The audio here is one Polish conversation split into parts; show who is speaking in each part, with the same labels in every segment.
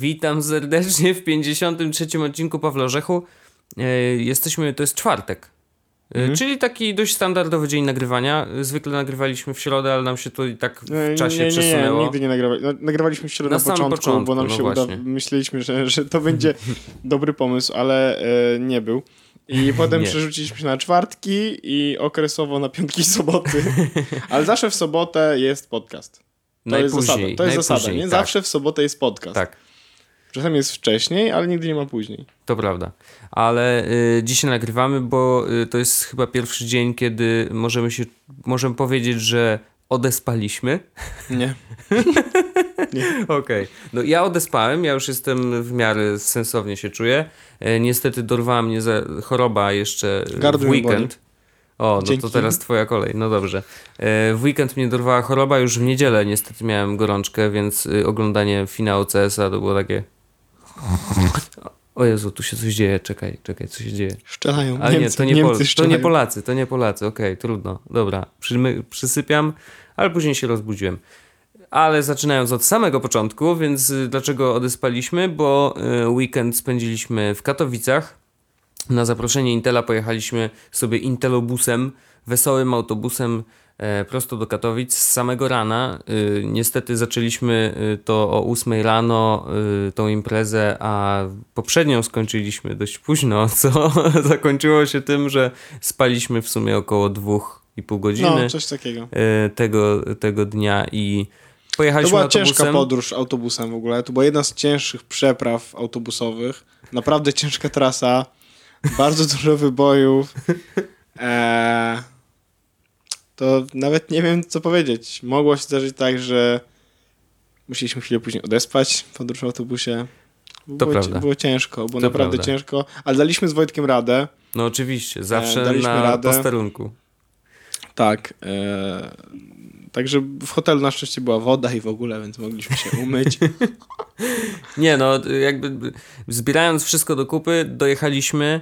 Speaker 1: Witam serdecznie w 53. odcinku Pawlorzechu. E, jesteśmy, to jest czwartek. E,
Speaker 2: Mhm.
Speaker 1: Czyli taki dość standardowy dzień nagrywania. Zwykle nagrywaliśmy w środę, ale nam się to i tak w
Speaker 2: Nie,
Speaker 1: czasie
Speaker 2: nie, nie,
Speaker 1: przesunęło.
Speaker 2: Nie, nigdy nie nagrywali. No, nagrywaliśmy w środę
Speaker 1: Na
Speaker 2: na, początku,
Speaker 1: początku,
Speaker 2: bo nam
Speaker 1: no
Speaker 2: się uda. Myśleliśmy, że, że to będzie dobry pomysł, ale e, nie był. I potem
Speaker 1: Nie.
Speaker 2: przerzuciliśmy się na czwartki i okresowo na piątki soboty. Ale zawsze w sobotę jest podcast. To jest zasada.
Speaker 1: najpóźniej.
Speaker 2: To jest zasada,
Speaker 1: najpóźniej,
Speaker 2: nie?
Speaker 1: tak,
Speaker 2: Zawsze w sobotę jest podcast.
Speaker 1: Tak,
Speaker 2: Czasem jest wcześniej, ale nigdy nie ma później.
Speaker 1: to prawda. Ale y, dzisiaj nagrywamy, bo y, to jest chyba pierwszy dzień, kiedy możemy się, możemy powiedzieć, że odespaliśmy.
Speaker 2: Nie.
Speaker 1: Okej. No ja odespałem, ja już jestem w miarę sensownie się czuję. E, niestety dorwała mnie za choroba jeszcze w
Speaker 2: Gardło mi
Speaker 1: weekend. O, no
Speaker 2: Dzięki.
Speaker 1: to teraz twoja kolej, no dobrze. E, w weekend mnie dorwała choroba, już w niedzielę niestety miałem gorączkę, więc y, oglądanie finału CS-a to było takie... O Jezu, tu się coś dzieje, czekaj, czekaj, co się dzieje.
Speaker 2: Szczelają.
Speaker 1: Ale
Speaker 2: Niemcy,
Speaker 1: nie, to nie,
Speaker 2: Niemcy
Speaker 1: Pol- to nie Polacy, to nie Polacy, okej, trudno, dobra, Przymy- przysypiam, ale później się rozbudziłem. Ale zaczynając od samego początku, więc y, dlaczego odespaliśmy? Bo y, weekend spędziliśmy w Katowicach. Na zaproszenie Intela pojechaliśmy sobie Intelobusem, wesołym autobusem prosto do Katowic z samego rana. Y, niestety zaczęliśmy y, to o 8 rano, y, tą imprezę, a poprzednią skończyliśmy dość późno, co zakończyło się tym, że spaliśmy w sumie około 2,5 godziny
Speaker 2: No, coś takiego.
Speaker 1: e, tego, tego dnia i
Speaker 2: To
Speaker 1: pojechaliśmy
Speaker 2: była
Speaker 1: autobusem.
Speaker 2: ciężka podróż autobusem w ogóle. To była jedna z cięższych przepraw autobusowych. Naprawdę ciężka trasa. Bardzo dużo wybojów. Eee, to nawet nie wiem, co powiedzieć. Mogło się zdarzyć tak, że musieliśmy chwilę później odespać podróż w autobusie. Było,
Speaker 1: prawda.
Speaker 2: było ciężko, było
Speaker 1: To
Speaker 2: naprawdę
Speaker 1: prawda.
Speaker 2: ciężko, ale daliśmy z Wojtkiem radę.
Speaker 1: No oczywiście, zawsze
Speaker 2: E, daliśmy
Speaker 1: na
Speaker 2: radę.
Speaker 1: posterunku.
Speaker 2: Tak. E, także w hotelu na szczęście była woda i w ogóle, więc mogliśmy się umyć.
Speaker 1: Nie no, jakby zbierając wszystko do kupy, dojechaliśmy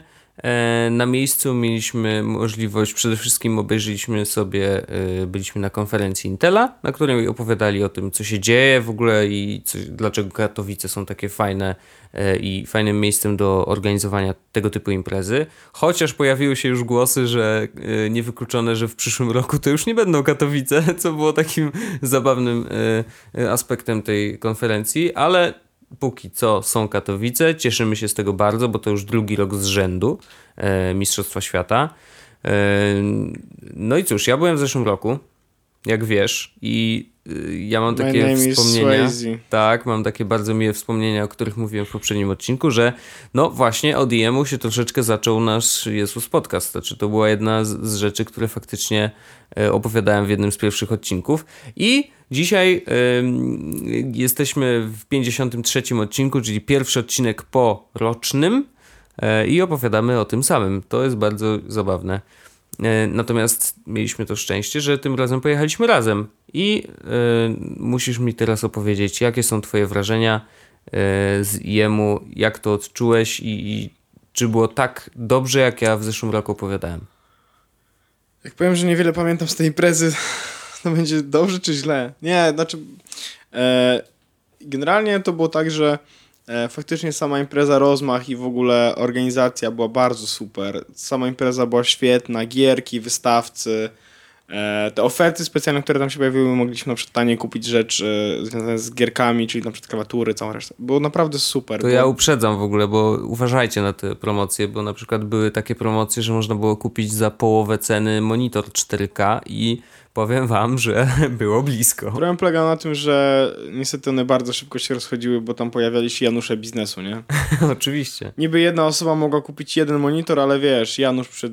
Speaker 1: na miejscu, mieliśmy możliwość, przede wszystkim obejrzeliśmy sobie, e, byliśmy na konferencji Intela, na której opowiadali o tym, co się dzieje w ogóle i co, dlaczego Katowice są takie fajne e, i fajnym miejscem do organizowania tego typu imprezy. Chociaż pojawiły się już głosy, że e, niewykluczone, że w przyszłym roku to już nie będą Katowice, co było takim zabawnym e, e, aspektem tej konferencji, ale póki co są Katowice. Cieszymy się z tego bardzo, bo to już drugi rok z rzędu e, Mistrzostwa Świata. E, no i cóż, ja byłem w zeszłym roku, jak wiesz, i y, ja mam takie wspomnienia. Tak, mam takie bardzo miłe wspomnienia, o których mówiłem w poprzednim odcinku, że no właśnie od IEM-u się troszeczkę zaczął nasz Jezus Podcast. Znaczy to była jedna z, rzeczy, które faktycznie e, opowiadałem w jednym z pierwszych odcinków. I dzisiaj em, jesteśmy w 53 odcinku, czyli pierwszy odcinek po rocznym e, i opowiadamy o tym samym. To jest bardzo zabawne. E, Natomiast mieliśmy to szczęście, że tym razem pojechaliśmy razem. I e, musisz mi teraz opowiedzieć, jakie są Twoje wrażenia z jemu, jak to odczułeś i, i czy było tak dobrze, jak ja w zeszłym roku opowiadałem.
Speaker 2: Jak powiem, że niewiele pamiętam z tej imprezy, to będzie dobrze czy źle? Nie, znaczy. E, generalnie to było tak, że e, faktycznie sama impreza, rozmach i w ogóle organizacja była bardzo super. Sama impreza była świetna, gierki, wystawcy. E, te oferty specjalne, które tam się pojawiły, mogliśmy na przykład taniej kupić rzeczy e, związane z gierkami, czyli na przykład klawiatury, całą resztę. Było naprawdę super.
Speaker 1: To
Speaker 2: było...
Speaker 1: ja uprzedzam w ogóle, bo uważajcie na te promocje, bo na przykład były takie promocje, że można było kupić za połowę ceny monitor 4K i powiem wam, że było blisko.
Speaker 2: Problem polegał na tym, że niestety one bardzo szybko się rozchodziły, bo tam pojawiali się Janusze biznesu, nie?
Speaker 1: Oczywiście.
Speaker 2: Niby jedna osoba mogła kupić jeden monitor, ale wiesz, Janusz przed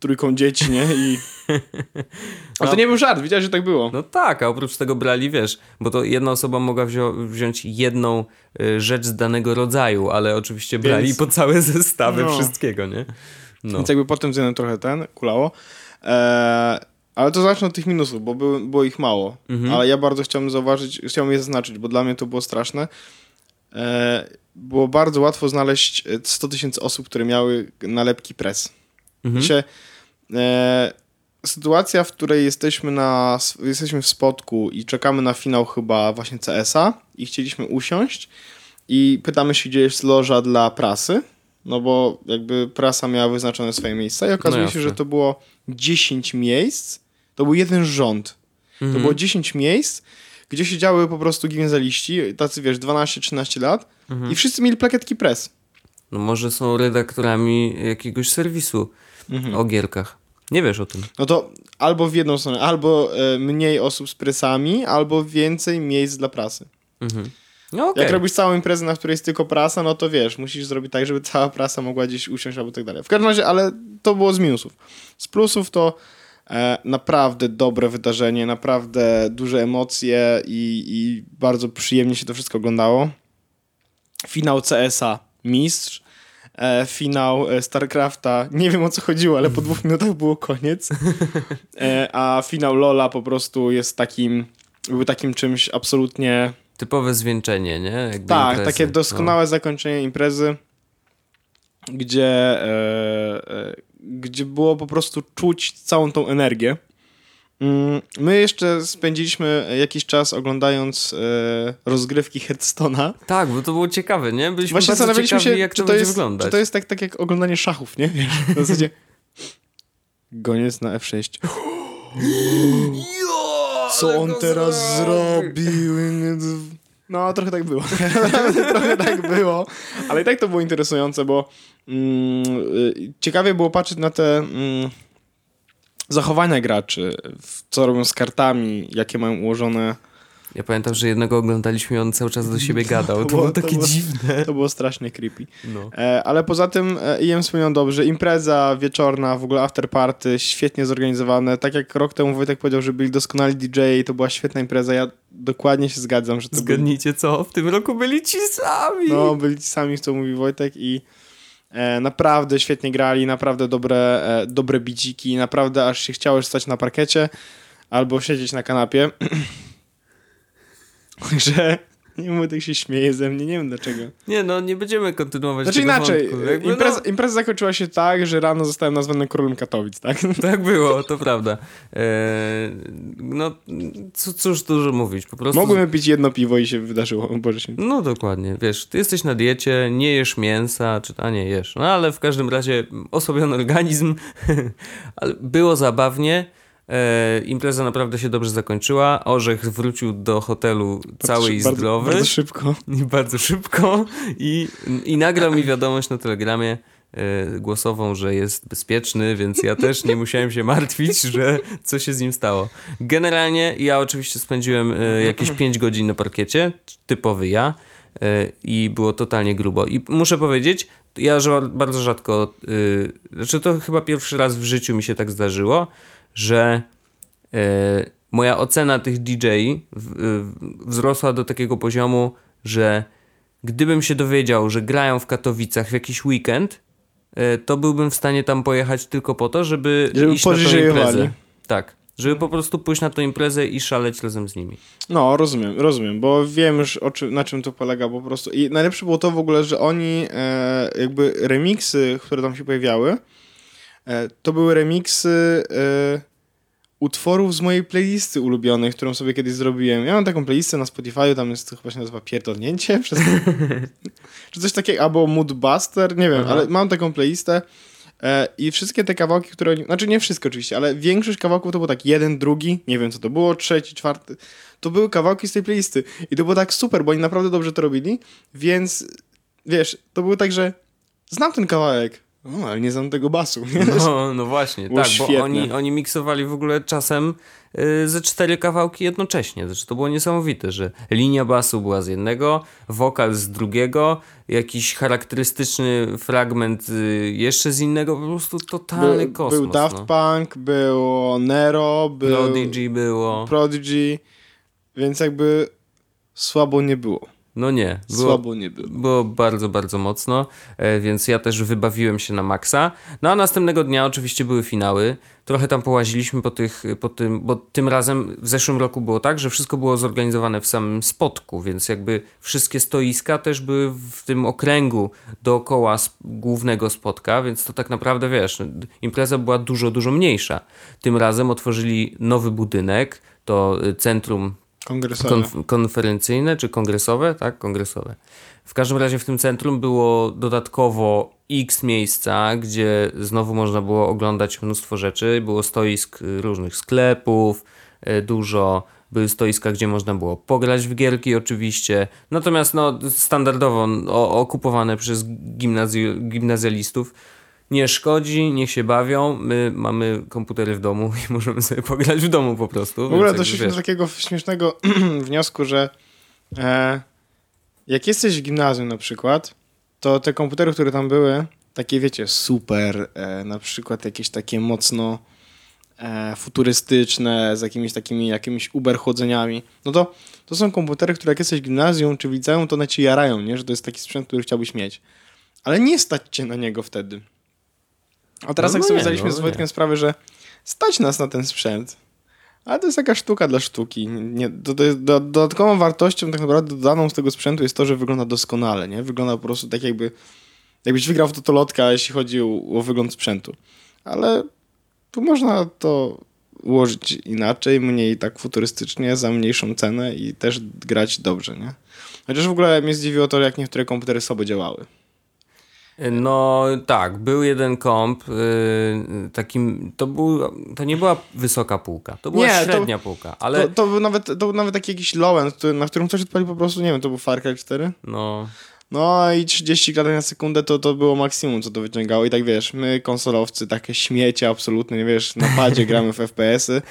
Speaker 2: trójką dzieci, nie? I... Ale to nie był żart, widziałeś, że tak było.
Speaker 1: No tak, a oprócz tego brali, wiesz, bo to jedna osoba mogła wzią- wziąć jedną y, rzecz z danego rodzaju, ale oczywiście brali
Speaker 2: Więc-
Speaker 1: po całe zestawy
Speaker 2: No.
Speaker 1: wszystkiego, nie? No.
Speaker 2: Więc jakby potem względem trochę ten, kulało. Eee, ale to zacznę od tych minusów, bo było, było ich mało.
Speaker 1: Mhm.
Speaker 2: Ale ja bardzo chciałbym zauważyć, chciałbym je zaznaczyć, bo dla mnie to było straszne. Eee, było bardzo łatwo znaleźć e, 100 tysięcy osób, które miały nalepki press.
Speaker 1: Mhm.
Speaker 2: Się, e, sytuacja, w której jesteśmy, na, jesteśmy w spotku i czekamy na finał chyba właśnie CS-a i chcieliśmy usiąść i pytamy się, gdzie jest loża dla prasy, no bo jakby prasa miała wyznaczone swoje miejsca i okazuje
Speaker 1: No
Speaker 2: się, że to było 10 miejsc, to był jeden rząd.
Speaker 1: Mhm.
Speaker 2: To było 10 miejsc, gdzie siedziały po prostu gimnazjaliści, tacy wiesz, 12-13 lat
Speaker 1: Mhm.
Speaker 2: i wszyscy mieli plakietki press.
Speaker 1: No może są redaktorami jakiegoś serwisu
Speaker 2: Mhm.
Speaker 1: o gierkach. Nie wiesz o tym.
Speaker 2: No to albo w jedną stronę, albo e, mniej osób z presami, albo więcej miejsc dla prasy.
Speaker 1: Mhm. No okej.
Speaker 2: Jak robisz całą imprezę, na której jest tylko prasa, no to wiesz, musisz zrobić tak, żeby cała prasa mogła gdzieś usiąść albo tak dalej. W każdym razie, ale to było z minusów. Z plusów to naprawdę dobre wydarzenie, naprawdę duże emocje i, i bardzo przyjemnie się to wszystko oglądało. Finał CS-a mistrz. E, finał e, StarCrafta, nie wiem o co chodziło, ale po dwóch minutach było koniec. E, a finał LoLa po prostu jest takim, był takim czymś absolutnie
Speaker 1: Typowe zwieńczenie, nie? Jakby
Speaker 2: tak,
Speaker 1: imprezy.
Speaker 2: takie doskonałe zakończenie imprezy, gdzie, e, e, gdzie było po prostu czuć całą tą energię. Mm, My jeszcze spędziliśmy jakiś czas oglądając e, rozgrywki Hearthstone'a.
Speaker 1: Tak, bo to było ciekawe, nie? Byliśmy
Speaker 2: Właśnie zastanawialiśmy
Speaker 1: ciekawi,
Speaker 2: się,
Speaker 1: jak
Speaker 2: czy
Speaker 1: to,
Speaker 2: to, jest,
Speaker 1: wyglądać.
Speaker 2: czy to jest tak, tak jak oglądanie szachów, nie? Wiesz, w zasadzie goniec na F6. Co on teraz zrobił? No, trochę tak było. trochę tak było. Ale i tak to było interesujące, bo mm, y, ciekawie było patrzeć na te mm, zachowania graczy, co robią z kartami, jakie mają ułożone.
Speaker 1: Ja pamiętam, że jednego oglądaliśmy i on cały czas do siebie gadał. To,
Speaker 2: było-
Speaker 1: było
Speaker 2: to
Speaker 1: takie
Speaker 2: było-
Speaker 1: dziwne.
Speaker 2: To było strasznie creepy.
Speaker 1: No.
Speaker 2: E, ale poza tym e, Ian wspomniał dobrze, impreza wieczorna, w ogóle after party, świetnie zorganizowane. Tak jak rok temu Wojtek powiedział, że byli doskonali DJ i to była świetna impreza, ja dokładnie się zgadzam, że to byli,
Speaker 1: Zgadnijcie co? W tym roku byli ci sami.
Speaker 2: no, byli ci sami, co mówi Wojtek i e, naprawdę świetnie grali, naprawdę dobre, e, dobre biciki, naprawdę aż się chciało stać na parkecie albo siedzieć na kanapie. Także nie wiem, Wojtek się śmieje ze mnie, nie wiem dlaczego.
Speaker 1: Nie, no nie będziemy kontynuować
Speaker 2: Znaczy inaczej,
Speaker 1: wątku. Jakby,
Speaker 2: impreza, impreza zakończyła się tak, że rano zostałem nazwany królem Katowic, tak?
Speaker 1: No, tak było, to prawda. Eee, no, co, cóż dużo mówić, po prostu...
Speaker 2: Mogłem pić jedno piwo i się wydarzyło, Boże święty.
Speaker 1: No dokładnie, wiesz, ty jesteś na diecie, nie jesz mięsa, czy a nie jesz, no ale w każdym razie osłabiony organizm, ale było zabawnie, e, impreza naprawdę się dobrze zakończyła, Orzech wrócił do hotelu cały i
Speaker 2: bardzo,
Speaker 1: zdrowy
Speaker 2: Bardzo szybko.
Speaker 1: i bardzo szybko i, i nagrał mi wiadomość na telegramie e, głosową, że jest bezpieczny, więc ja też nie musiałem się martwić, że co się z nim stało. Generalnie ja oczywiście spędziłem e, jakieś 5 godzin na parkiecie, typowy ja e, i było totalnie grubo. I muszę powiedzieć, ja bardzo rzadko, e, znaczy to chyba pierwszy raz w życiu mi się tak zdarzyło, że e, moja ocena tych DJ wzrosła do takiego poziomu, że gdybym się dowiedział, że grają w Katowicach w jakiś weekend, e, to byłbym w stanie tam pojechać tylko po to, żeby,
Speaker 2: Żeby
Speaker 1: iść na tą imprezę. Tak, żeby po prostu pójść na tą imprezę i szaleć razem z nimi.
Speaker 2: No, rozumiem, rozumiem, bo wiem już o czym, na czym to polega po prostu. I najlepsze było to w ogóle, że oni e, jakby remiksy, które tam się pojawiały, e, to były remiksy e, utworów z mojej playlisty ulubionej, którą sobie kiedyś zrobiłem. Ja mam taką playlistę na Spotify, tam jest chyba się nazywa Pierdolnięcie, przez... czy coś takiego, albo Moodbuster, nie wiem,
Speaker 1: Aha.
Speaker 2: ale mam taką playlistę e, i wszystkie te kawałki, które znaczy nie wszystkie oczywiście, ale większość kawałków to było tak jeden, drugi, nie wiem co to było, trzeci, czwarty, to były kawałki z tej playlisty i to było tak super, bo oni naprawdę dobrze to robili, więc wiesz, to było tak, że znam ten kawałek, o, ale nie znam tego basu. nie?
Speaker 1: No, no właśnie,
Speaker 2: Było
Speaker 1: tak,
Speaker 2: świetne.
Speaker 1: bo oni, oni miksowali w ogóle czasem y, ze cztery kawałki jednocześnie. Znaczy, to było niesamowite, że linia basu była z jednego, wokal z drugiego, jakiś charakterystyczny fragment y, jeszcze z innego, po prostu totalny
Speaker 2: Był,
Speaker 1: kosmos.
Speaker 2: był Daft
Speaker 1: no.
Speaker 2: Punk, było Nero, był
Speaker 1: Prodigy było.
Speaker 2: Prodigy, więc jakby słabo nie było.
Speaker 1: No nie, było,
Speaker 2: Słabo nie było.
Speaker 1: było bardzo, bardzo mocno, e, więc ja też wybawiłem się na maksa. No a następnego dnia oczywiście były finały. Trochę tam połaziliśmy po, tych, po tym, bo tym razem w zeszłym roku było tak, że wszystko było zorganizowane w samym spotku, więc jakby wszystkie stoiska też były w tym okręgu dookoła głównego spotka, więc to tak naprawdę wiesz, impreza była dużo, dużo mniejsza. Tym razem otworzyli nowy budynek, to y, centrum
Speaker 2: Kongresowe.
Speaker 1: konf- konferencyjne czy kongresowe, tak, kongresowe. W każdym razie w tym centrum było dodatkowo x miejsca, gdzie znowu można było oglądać mnóstwo rzeczy. Było stoisk y, różnych sklepów, y, dużo. Były stoiska, gdzie można było pograć w gierki oczywiście. Natomiast no, standardowo okupowane przez gimnazju, gimnazjalistów. Nie szkodzi, niech się bawią. My mamy komputery w domu i możemy sobie pograć w domu po prostu.
Speaker 2: W ogóle doszliśmy do takiego śmiesznego wniosku, że e, jak jesteś w gimnazjum na przykład, to te komputery, które tam były, takie wiecie, super, e, na przykład jakieś takie mocno e, futurystyczne, z jakimiś takimi jakimiś uber chłodzeniami, no to to są komputery, które jak jesteś w gimnazjum czy w liceum, to one ci jarają, nie? że to jest taki sprzęt, który chciałbyś mieć. Ale nie stać cię na niego wtedy. A teraz
Speaker 1: No
Speaker 2: jak sobie
Speaker 1: nie,
Speaker 2: zdaliśmy
Speaker 1: no
Speaker 2: z Wojtkiem
Speaker 1: nie.
Speaker 2: sprawę, że stać nas na ten sprzęt, ale to jest jakaś sztuka dla sztuki. Nie, to jest do, dodatkową wartością tak naprawdę dodaną z tego sprzętu jest to, że wygląda doskonale, nie? Wygląda po prostu tak jakby jakbyś wygrał w totolotka, jeśli chodzi o, o wygląd sprzętu. Ale tu można to ułożyć inaczej, mniej tak futurystycznie, za mniejszą cenę i też grać dobrze, nie? Chociaż w ogóle mnie zdziwiło to, jak niektóre komputery sobie działały.
Speaker 1: No tak, był jeden komp, yy, takim, to, był, to nie była wysoka półka, to była
Speaker 2: Nie, to-
Speaker 1: średnia półka, ale
Speaker 2: To, to, był nawet, to był nawet taki jakiś low-end, na którym ktoś odpalił po prostu, nie wiem, to był Far Cry 4?
Speaker 1: no,
Speaker 2: No i 30 klatek na sekundę to, to było maksimum, co to wyciągało. I tak wiesz, my konsolowcy, takie śmiecie absolutne, nie wiesz, na padzie gramy w FPS-y.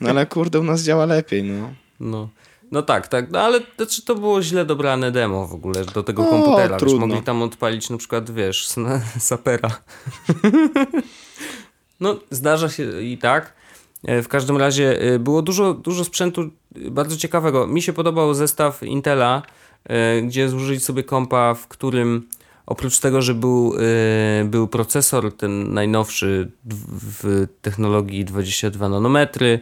Speaker 2: No ale kurde, u nas działa lepiej, no.
Speaker 1: no, no tak, tak, no ale to, czy to było źle dobrane demo w ogóle do tego
Speaker 2: O,
Speaker 1: komputera, wiesz,
Speaker 2: trudno.
Speaker 1: mogli tam odpalić na przykład, wiesz, sapera. no, zdarza się i tak. E, W każdym razie e, było dużo, dużo sprzętu e, bardzo ciekawego. Mi się podobał zestaw Intela, gdzie złożyć sobie kompa, w którym oprócz tego, że był, był procesor ten najnowszy w, technologii 22 nanometry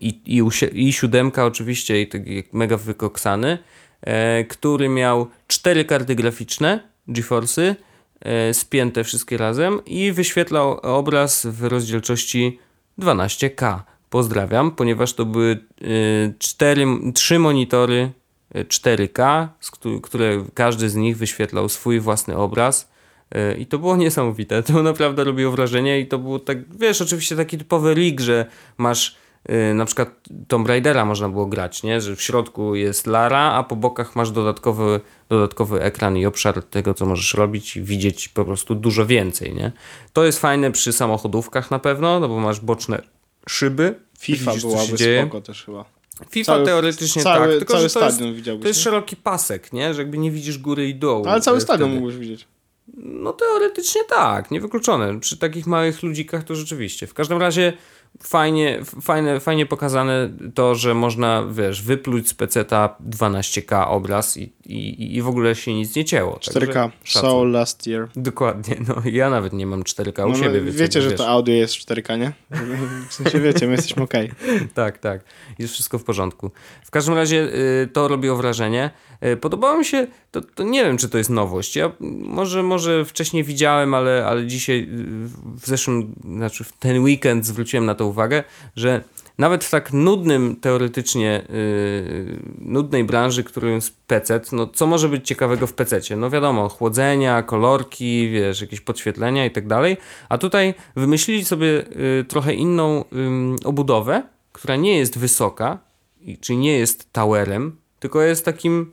Speaker 1: i, i, i siódemka oczywiście i taki mega wykoksany, e, który miał cztery karty graficzne GeForce'y e, spięte wszystkie razem i wyświetlał obraz w rozdzielczości 12K. Pozdrawiam, ponieważ to były y, cztery, trzy monitory y, 4K, z któ- które każdy z nich wyświetlał swój własny obraz. I to było niesamowite. To naprawdę robiło wrażenie i to było tak, wiesz, oczywiście taki typowy rig, że masz na przykład Tomb Raidera można było grać, nie? Że w środku jest Lara, a po bokach masz dodatkowy, dodatkowy ekran i obszar tego, co możesz robić i widzieć po prostu dużo więcej, nie? To jest fajne przy samochodówkach na pewno, no bo masz boczne szyby.
Speaker 2: FIFA
Speaker 1: widzisz,
Speaker 2: byłaby
Speaker 1: dzieje.
Speaker 2: spoko też chyba.
Speaker 1: FIFA
Speaker 2: Cały-
Speaker 1: teoretycznie
Speaker 2: cały,
Speaker 1: tak, tylko
Speaker 2: cały
Speaker 1: że to jest, to jest szeroki pasek, nie? Że jakby nie widzisz góry i dołu.
Speaker 2: Ale cały
Speaker 1: e,
Speaker 2: stadion
Speaker 1: wtedy.
Speaker 2: mógłbyś widzieć.
Speaker 1: No teoretycznie tak, niewykluczone. Przy takich małych ludzikach to rzeczywiście. W każdym razie fajnie, fajne, fajnie pokazane to, że można, wiesz, wypluć z peceta 12K obraz i, i, i w ogóle się nic nie cięło.
Speaker 2: 4K.
Speaker 1: Także szacun.
Speaker 2: Soul last year.
Speaker 1: Dokładnie, no ja nawet nie mam 4K u
Speaker 2: No,
Speaker 1: siebie.
Speaker 2: no,
Speaker 1: więc
Speaker 2: wiecie,
Speaker 1: jakby,
Speaker 2: że to
Speaker 1: wiesz.
Speaker 2: audio jest 4K, nie? W sensie wiecie, my jesteśmy okej.
Speaker 1: Tak, tak. Jest wszystko w porządku. W każdym razie y, to robiło wrażenie. Y, podobało mi się, to, to nie wiem, czy to jest nowość. Ja może, może wcześniej widziałem, ale, ale dzisiaj y, w zeszłym, znaczy w ten weekend zwróciłem na to uwagę, że nawet w tak nudnym teoretycznie, y, nudnej branży, którą jest PC, no co może być ciekawego w PC? No wiadomo, chłodzenia, kolorki, wiesz, jakieś podświetlenia i tak dalej. A tutaj wymyślili sobie y, trochę inną ym, obudowę, która nie jest wysoka, czyli nie jest towerem, tylko jest takim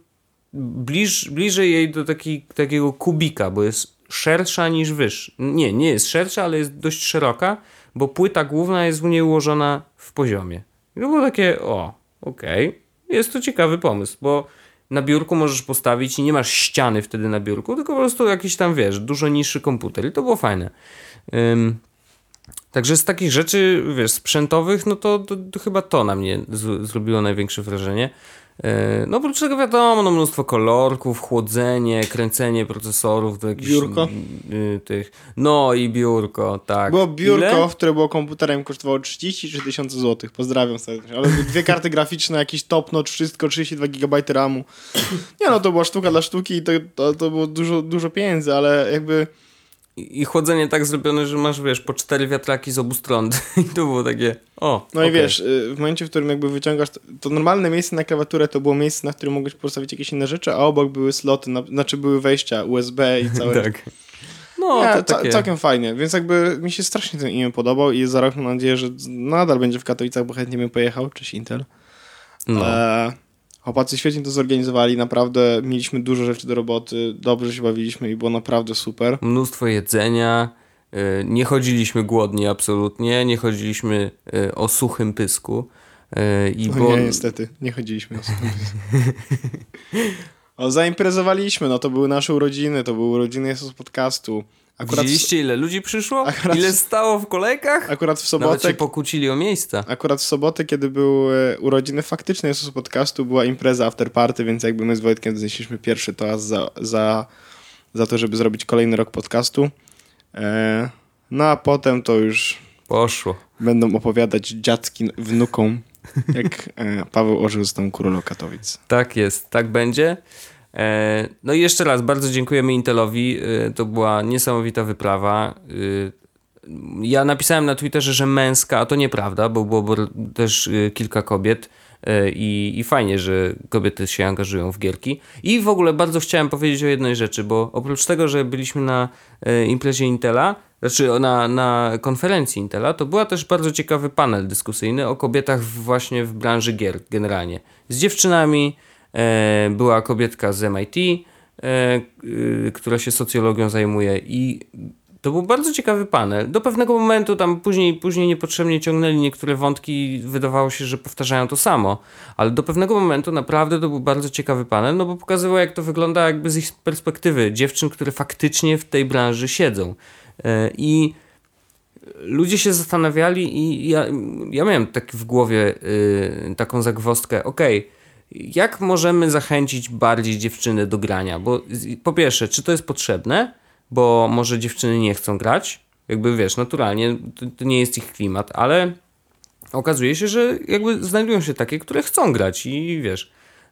Speaker 1: bliż, bliżej jej do taki, takiego kubika, bo jest szersza niż wyższa. Nie, nie jest szersza, ale jest dość szeroka, bo płyta główna jest u niej ułożona w poziomie. I było takie, o, okej, jest to ciekawy pomysł, bo na biurku możesz postawić i nie masz ściany wtedy na biurku, tylko po prostu jakiś tam, wiesz, dużo niższy komputer i to było fajne. Także z takich rzeczy, wiesz, sprzętowych, no to, to, to chyba to na mnie z, zrobiło największe wrażenie. E, No oprócz tego wiadomo, no mnóstwo kolorków, chłodzenie, kręcenie procesorów do jakichś
Speaker 2: Biurko?
Speaker 1: y, tych. No i biurko, tak.
Speaker 2: Było biurko,
Speaker 1: Ile?
Speaker 2: które było komputerem, kosztowało 33 tysiące złotych. Pozdrawiam serdecznie. Ale dwie karty graficzne, jakiś top notch, wszystko, 32 GB RAMu. Nie no, to była sztuka dla sztuki i to, to, to było dużo, dużo pieniędzy, ale jakby
Speaker 1: i chłodzenie tak zrobione, że masz, wiesz, po cztery wiatraki z obu stron. I to było takie, o,
Speaker 2: No i
Speaker 1: okej.
Speaker 2: wiesz, y, w momencie, w którym jakby wyciągasz, to, to normalne miejsce na klawiaturę to było miejsce, na którym mogłeś postawić jakieś inne rzeczy, a obok były sloty, na, znaczy były wejścia USB i całe
Speaker 1: Tak. No,
Speaker 2: Nie,
Speaker 1: to takie...
Speaker 2: całkiem fajnie, więc jakby mi się strasznie ten imię podobał i za rok mam nadzieję, że nadal będzie w Katowicach, bo chętnie bym pojechał, cześć Intel.
Speaker 1: No.
Speaker 2: E, chłopacy świetnie to zorganizowali, naprawdę mieliśmy dużo rzeczy do roboty, dobrze się bawiliśmy i było naprawdę super.
Speaker 1: Mnóstwo jedzenia, y, nie chodziliśmy głodni absolutnie, nie chodziliśmy y, o suchym pysku. y, I
Speaker 2: No
Speaker 1: było...
Speaker 2: nie, niestety, nie chodziliśmy na sobie. O, zaimprezowaliśmy, no to były nasze urodziny, to były urodziny Jesus Podcastu. Akurat, w,
Speaker 1: Widzieliście ile ludzi przyszło?
Speaker 2: Akurat-
Speaker 1: Ile stało w kolejkach?
Speaker 2: akurat w
Speaker 1: Nawet się
Speaker 2: sobotę,
Speaker 1: pokłócili o miejsca.
Speaker 2: Akurat w sobotę, kiedy były urodziny faktyczne Jesus Podcastu, była impreza after party, więc jakby my z Wojtkiem znieśliśmy pierwszy toast za, za, za to, żeby zrobić kolejny rok podcastu. E, no a potem to już
Speaker 1: Poszło.
Speaker 2: będą opowiadać dziadki wnukom, jak e, Paweł Orzeł z tą królą Katowic.
Speaker 1: Tak jest, tak będzie. E, No i jeszcze raz bardzo dziękujemy Intelowi. E, To była niesamowita wyprawa. E, Ja napisałem na Twitterze, że męska, a to nieprawda, bo było też kilka kobiet i, i fajnie, że kobiety się angażują w gierki. I w ogóle bardzo chciałem powiedzieć o jednej rzeczy, bo oprócz tego, że byliśmy na imprezie Intela, znaczy na, na konferencji Intela, to była też bardzo ciekawy panel dyskusyjny o kobietach właśnie w branży gier generalnie. Z dziewczynami, była kobietka z MIT, e, y, która się socjologią zajmuje i to był bardzo ciekawy panel. Do pewnego momentu tam później, później niepotrzebnie ciągnęli niektóre wątki, wydawało się, że powtarzają to samo, ale do pewnego momentu naprawdę to był bardzo ciekawy panel, no bo pokazywał jak to wygląda jakby z ich perspektywy dziewczyn, które faktycznie w tej branży siedzą. E, I ludzie się zastanawiali i ja, ja miałem tak w głowie y, taką zagwozdkę, okej, jak możemy zachęcić bardziej dziewczyny do grania? Bo po pierwsze, czy to jest potrzebne? Bo może dziewczyny nie chcą grać? Jakby wiesz, naturalnie to, to nie jest ich klimat, ale okazuje się, że jakby znajdują się takie, które chcą grać i wiesz.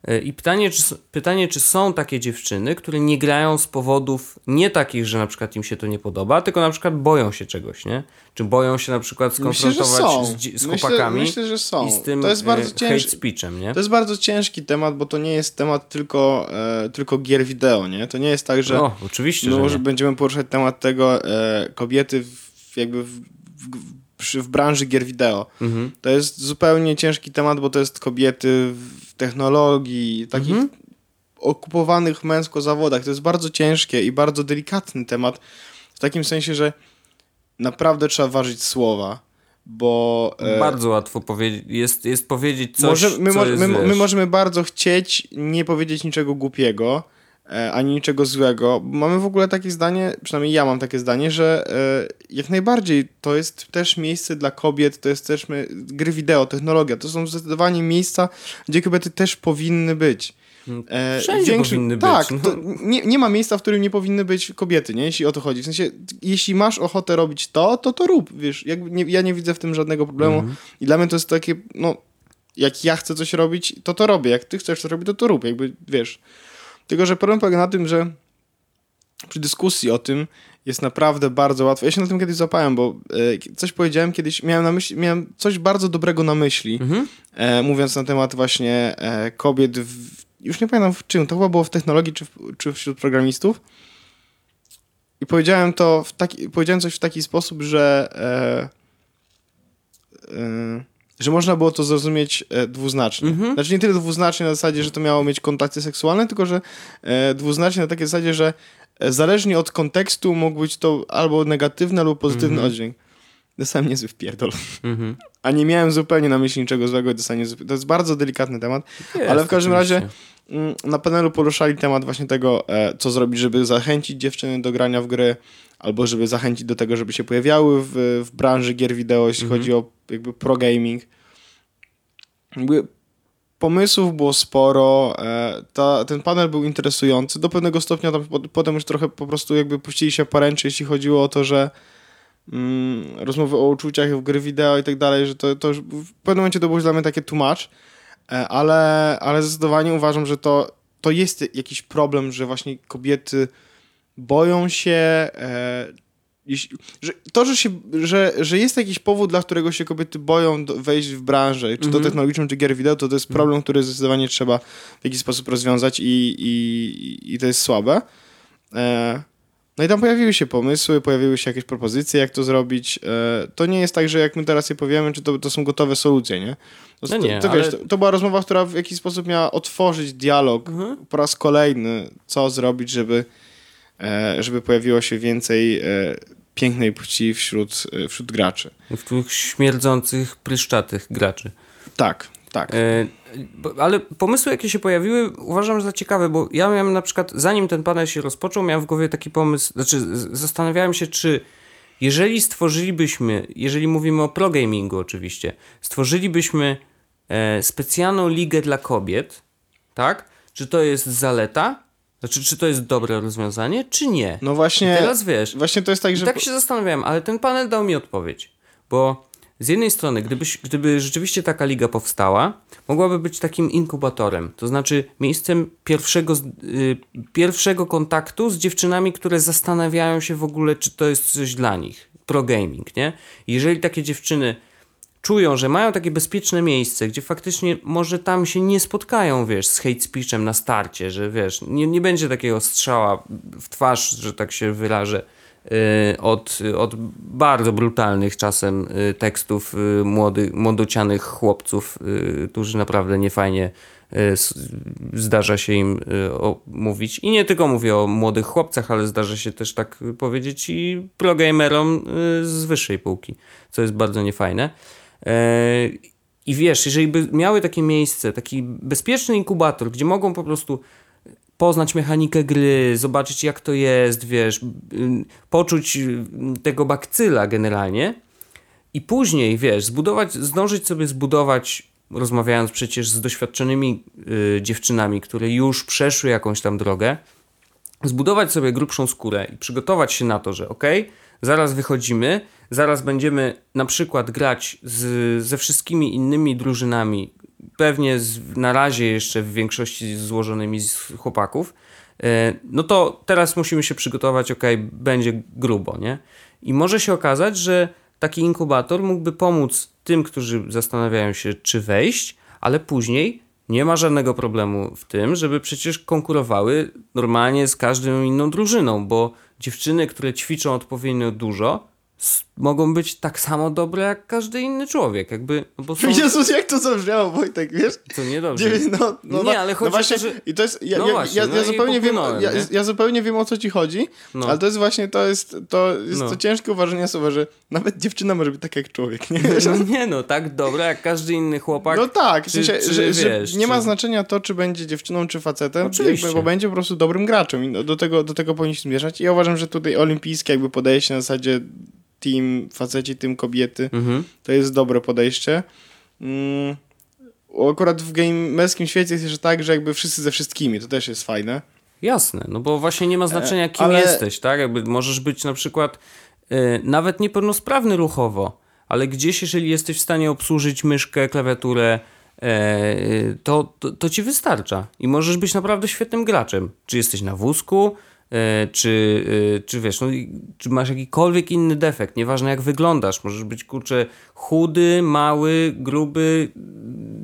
Speaker 1: Y, I pytanie czy, pytanie, czy są takie dziewczyny, które nie grają z powodów nie takich, że na przykład im się to nie podoba, tylko na przykład boją się czegoś, nie? Czy boją się na przykład
Speaker 2: Myślę,
Speaker 1: skonfrontować
Speaker 2: są.
Speaker 1: z, z
Speaker 2: Myślę-
Speaker 1: chłopakami
Speaker 2: myślę, że są.
Speaker 1: i z tym
Speaker 2: To jest bardzo cięż-
Speaker 1: hate speechem, nie?
Speaker 2: To jest bardzo ciężki temat, bo to nie jest temat tylko, e, tylko gier wideo, nie? To nie jest tak, że...
Speaker 1: No, oczywiście,
Speaker 2: No,
Speaker 1: że
Speaker 2: że będziemy poruszać temat tego e, kobiety w, jakby w, w, przy, w branży gier wideo.
Speaker 1: Mhm.
Speaker 2: To jest zupełnie ciężki temat, bo to jest kobiety w technologii, takich
Speaker 1: Mhm.
Speaker 2: okupowanych męsko zawodach. To jest bardzo ciężkie i bardzo delikatny temat. W takim sensie, że naprawdę trzeba ważyć słowa, bo... e,
Speaker 1: Bardzo łatwo powiedzieć, jest, jest powiedzieć coś,
Speaker 2: może, my,
Speaker 1: co jest,
Speaker 2: my, my możemy bardzo chcieć nie powiedzieć niczego głupiego, e, ani niczego złego. Mamy w ogóle takie zdanie, przynajmniej ja mam takie zdanie, że e, jak najbardziej to jest też miejsce dla kobiet, to jest też my, gry wideo, technologia, to są zdecydowanie miejsca, gdzie kobiety też powinny być. E,
Speaker 1: Wszędzie powinny być,
Speaker 2: Tak,
Speaker 1: no.
Speaker 2: nie, nie ma miejsca, w którym nie powinny być kobiety, nie? jeśli o to chodzi. W sensie, jeśli masz ochotę robić to, to to rób, wiesz. Nie, ja nie widzę w tym żadnego problemu
Speaker 1: Mhm.
Speaker 2: i dla mnie to jest takie, no, jak ja chcę coś robić, to to robię. Jak ty chcesz to robić, to to rób, jakby, wiesz. Tylko, że problem polega na tym, że przy dyskusji o tym jest naprawdę bardzo łatwo. Ja się na tym kiedyś zapałem, bo e, coś powiedziałem kiedyś, miałem na myśli, miałem coś bardzo dobrego na myśli,
Speaker 1: Mhm.
Speaker 2: e, mówiąc na temat właśnie e, kobiet w, już nie pamiętam w czym, to chyba było w technologii czy, w, czy wśród programistów. I powiedziałem to w taki, powiedziałem coś w taki sposób, że e, e, że można było to zrozumieć e, dwuznacznie.
Speaker 1: Mhm.
Speaker 2: Znaczy nie tyle dwuznacznie na zasadzie, że to miało mieć kontakty seksualne, tylko że e, dwuznacznie na takiej zasadzie, że e, zależnie od kontekstu mógł być to albo negatywny, albo pozytywny
Speaker 1: Mhm.
Speaker 2: oddźwięk. Dostałem niezły wpierdol.
Speaker 1: Mhm.
Speaker 2: A nie miałem zupełnie na myśli niczego złego dostałem niezły... To jest bardzo delikatny temat.
Speaker 1: Jest,
Speaker 2: Ale w każdym
Speaker 1: oczywiście.
Speaker 2: razie mm, na panelu poruszali temat właśnie tego, e, co zrobić, żeby zachęcić dziewczyny do grania w gry, albo żeby zachęcić do tego, żeby się pojawiały w, w branży gier wideo, jeśli
Speaker 1: Mhm.
Speaker 2: chodzi o jakby pro gaming. Jakby pomysłów było sporo, e, ta, ten panel był interesujący. Do pewnego stopnia tam po, potem już trochę po prostu jakby puścili się poręczy, jeśli chodziło o to, że mm, rozmowy o uczuciach w gry wideo i tak dalej, że to, to już w pewnym momencie to było dla mnie takie much, e, ale, ale zdecydowanie uważam, że to, to jest jakiś problem, że właśnie kobiety boją się, e, jeśli, że to, że, się, że, że jest jakiś powód, dla którego się kobiety boją do, wejść w branżę, czy to
Speaker 1: Mhm.
Speaker 2: technologiczną, czy gier wideo, to to jest problem, który zdecydowanie trzeba w jakiś sposób rozwiązać i, i, i to jest słabe. E, no i tam pojawiły się pomysły, pojawiły się jakieś propozycje, jak to zrobić. E, to nie jest tak, że jak my teraz je powiemy, czy to, to są gotowe solucje, nie? To,
Speaker 1: No nie,
Speaker 2: to, to, wiesz,
Speaker 1: ale-
Speaker 2: to, to była rozmowa, która w jakiś sposób miała otworzyć dialog
Speaker 1: Mhm.
Speaker 2: po raz kolejny, co zrobić, żeby, e, żeby pojawiło się więcej e, pięknej płci wśród, wśród graczy.
Speaker 1: W tych śmierdzących, pryszczatych graczy.
Speaker 2: Tak, tak.
Speaker 1: E, ale pomysły, jakie się pojawiły, uważam za ciekawe, bo ja miałem na przykład, zanim ten panel się rozpoczął, miałem w głowie taki pomysł, znaczy zastanawiałem się, czy jeżeli stworzylibyśmy, jeżeli mówimy o pro gamingu oczywiście, stworzylibyśmy e, specjalną ligę dla kobiet, tak? Czy to jest zaleta? Znaczy, czy to jest dobre rozwiązanie, czy nie?
Speaker 2: No właśnie,
Speaker 1: Teraz wiesz,
Speaker 2: właśnie to jest tak,
Speaker 1: i
Speaker 2: że...
Speaker 1: tak się zastanawiałem, ale ten panel dał mi odpowiedź. Bo z jednej strony, gdybyś, gdyby rzeczywiście taka liga powstała, mogłaby być takim inkubatorem, to znaczy miejscem pierwszego, z- y, pierwszego kontaktu z dziewczynami, które zastanawiają się w ogóle, czy to jest coś dla nich. Pro gaming, nie? Jeżeli takie dziewczyny czują, że mają takie bezpieczne miejsce, gdzie faktycznie może tam się nie spotkają, wiesz, z hate speechem na starcie, że wiesz, nie, nie będzie takiego strzała w twarz, że tak się wyrażę, od, od bardzo brutalnych czasem y, tekstów y, młody, młodocianych chłopców, y, którzy naprawdę niefajnie y, zdarza się im y, mówić. I nie tylko mówię o młodych chłopcach, ale zdarza się też tak powiedzieć i progamerom y, z wyższej półki, co jest bardzo niefajne. I wiesz, jeżeli by miały takie miejsce, taki bezpieczny inkubator, gdzie mogą po prostu poznać mechanikę gry, zobaczyć jak to jest, wiesz, ym, poczuć ym, tego bakcyla generalnie i później, wiesz, zbudować, zdążyć sobie zbudować, rozmawiając przecież z doświadczonymi y, dziewczynami, które już przeszły jakąś tam drogę, zbudować sobie grubszą skórę i przygotować się na to, że okej, zaraz wychodzimy, zaraz będziemy na przykład grać z, ze wszystkimi innymi drużynami, pewnie z, na razie jeszcze w większości złożonymi z chłopaków, e, no to teraz musimy się przygotować, okej, będzie grubo, nie? I może się okazać, że taki inkubator mógłby pomóc tym, którzy zastanawiają się, czy wejść, ale później nie ma żadnego problemu w tym, żeby przecież konkurowały normalnie z każdą inną drużyną, bo dziewczyny, które ćwiczą odpowiednio dużo, mogą być tak samo dobre jak każdy inny człowiek, jakby, no bo są,
Speaker 2: Jezus, jak to zabrzmiało, Wojtek, wiesz?
Speaker 1: to niedobrze.
Speaker 2: Dziewię- No, no,
Speaker 1: Nie,
Speaker 2: no,
Speaker 1: ale
Speaker 2: no
Speaker 1: chodzi o
Speaker 2: właśnie,
Speaker 1: to, że-
Speaker 2: I to jest, ja,
Speaker 1: No
Speaker 2: ja,
Speaker 1: właśnie,
Speaker 2: ja,
Speaker 1: no
Speaker 2: ja, zupełnie wiem, ja,
Speaker 1: nie?
Speaker 2: ja zupełnie wiem o co ci chodzi,
Speaker 1: No.
Speaker 2: ale to jest właśnie, to jest, to jest
Speaker 1: No.
Speaker 2: to ciężkie uważanie słowa, że nawet dziewczyna może być tak jak człowiek, nie?
Speaker 1: No nie no, tak dobra jak każdy inny chłopak.
Speaker 2: No tak,
Speaker 1: czy-
Speaker 2: sensie,
Speaker 1: czy
Speaker 2: że, że
Speaker 1: wiesz,
Speaker 2: nie ma znaczenia to, czy będzie dziewczyną, czy facetem,
Speaker 1: Oczywiście.
Speaker 2: jakby, bo będzie po prostu dobrym graczem i no, do tego, do tego powinniśmy zmierzać. I ja uważam, że tutaj olimpijskie jakby podejście na zasadzie team faceci, team kobiety,
Speaker 1: Mhm.
Speaker 2: to jest dobre podejście. Mm, akurat w gamerskim świecie jest jeszcze tak, że jakby wszyscy ze wszystkimi, to też jest fajne.
Speaker 1: Jasne, no bo właśnie nie ma znaczenia, kim
Speaker 2: ale-
Speaker 1: jesteś, tak? Jakby możesz być na przykład y, nawet niepełnosprawny ruchowo, ale gdzieś, jeżeli jesteś w stanie obsłużyć myszkę, klawiaturę, e, to, to, to ci wystarcza. I możesz być naprawdę świetnym graczem. Czy jesteś na wózku, e, czy, y, czy wiesz, no, czy masz jakikolwiek inny defekt, nieważne jak wyglądasz, możesz być kurczę chudy, mały, gruby,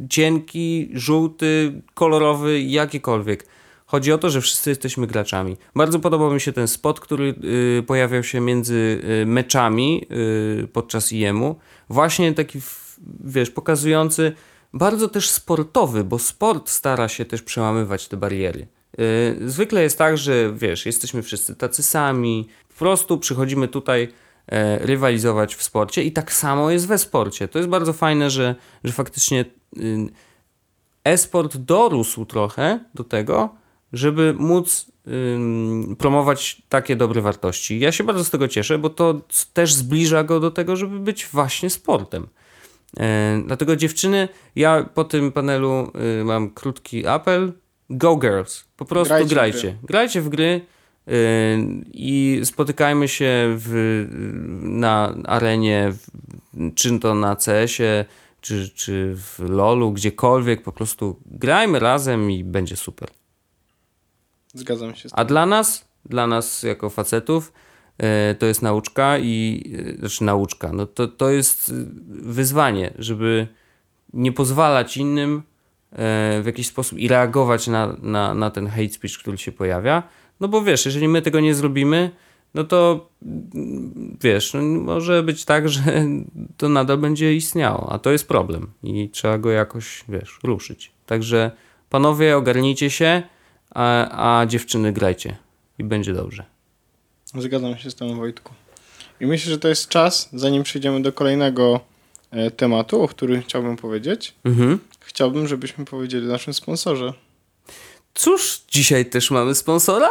Speaker 1: cienki, żółty, kolorowy, jakikolwiek. Chodzi o to, że wszyscy jesteśmy graczami. Bardzo podobał mi się ten spot, który y, pojawiał się między y, meczami y, podczas IEM-u. Właśnie taki, wiesz, pokazujący, bardzo też sportowy, bo sport stara się też przełamywać te bariery. Y, zwykle jest tak, że wiesz, jesteśmy wszyscy tacy sami, po prostu przychodzimy tutaj e, rywalizować w sporcie i tak samo jest we sporcie. To jest bardzo fajne, że, że faktycznie y, e-sport dorósł trochę do tego, żeby móc promować takie dobre wartości. Ja się bardzo z tego cieszę, bo to też zbliża go do tego, żeby być właśnie sportem. E, dlatego dziewczyny, ja po tym panelu y, mam krótki apel. Go girls, po prostu
Speaker 2: Grajcie w
Speaker 1: grajcie.
Speaker 2: gry.
Speaker 1: Grajcie w gry y, i spotykajmy się w, na arenie, w, czy to na CS-ie, czy, czy w LoLu, gdziekolwiek, po prostu grajmy razem i będzie super.
Speaker 2: Zgadzam się z tym.
Speaker 1: A dla nas, dla nas jako facetów, e, to jest nauczka i, e, znaczy nauczka, no to, to jest wyzwanie, żeby nie pozwalać innym w jakiś sposób i reagować na, na, na ten hate speech, który się pojawia. No bo wiesz, jeżeli my tego nie zrobimy, no to mm, wiesz, no może być tak, że to nadal będzie istniało, a to jest problem i trzeba go jakoś, wiesz, ruszyć. Także panowie, ogarnijcie się, a, a dziewczyny grajcie i będzie dobrze.
Speaker 2: Zgadzam się z tym, Wojtku. I myślę, że to jest czas, zanim przejdziemy do kolejnego e, tematu, o którym chciałbym powiedzieć.
Speaker 1: Mhm.
Speaker 2: Chciałbym, żebyśmy powiedzieli o naszym sponsorze.
Speaker 1: Cóż, dzisiaj też mamy sponsora?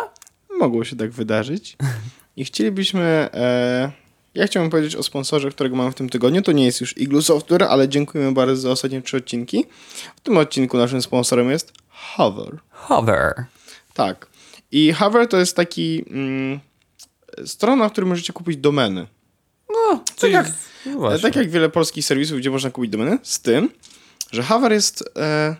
Speaker 2: Mogło się tak wydarzyć. I chcielibyśmy. E, ja chciałbym powiedzieć o sponsorze, którego mamy w tym tygodniu. To nie jest już Igloo Software, ale dziękujemy bardzo za ostatnie trzy odcinki. W tym odcinku naszym sponsorem jest Hover.
Speaker 1: Hover.
Speaker 2: Tak. I Hover to jest taki mm, strona, na której możecie kupić domeny.
Speaker 1: No,
Speaker 2: Tak jak,
Speaker 1: no
Speaker 2: tak jak wiele polskich serwisów, gdzie można kupić domeny, z tym, że Hover jest e,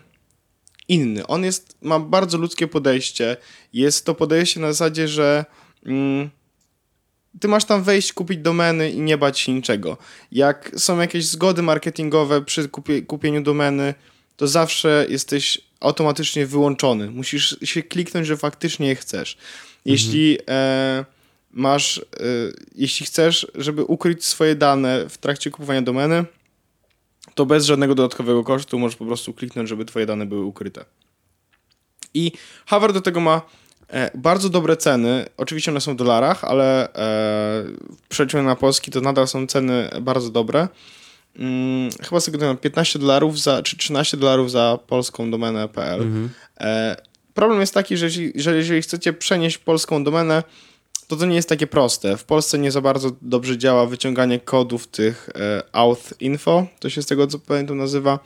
Speaker 2: inny. On jest, ma bardzo ludzkie podejście. Jest to podejście na zasadzie, że mm, ty masz tam wejść, kupić domeny i nie bać się niczego. Jak są jakieś zgody marketingowe przy kupie, kupieniu domeny, to zawsze jesteś automatycznie wyłączony. Musisz się kliknąć, że faktycznie je chcesz. Jeśli e, masz, e, jeśli chcesz, żeby ukryć swoje dane w trakcie kupowania domeny, to bez żadnego dodatkowego kosztu możesz po prostu kliknąć, żeby twoje dane były ukryte. I Hover do tego ma e, bardzo dobre ceny. Oczywiście one są w dolarach, ale e, na polski to nadal są ceny bardzo dobre. Mm, chyba sobie to 15 dolarów za, czy 13 dolarów za polską domenę.pl. E, problem jest taki, że jeżeli, że jeżeli chcecie przenieść polską domenę, to to nie jest takie proste. W Polsce nie za bardzo dobrze działa wyciąganie kodów tych e, auth info, to się z tego co pamiętam nazywa.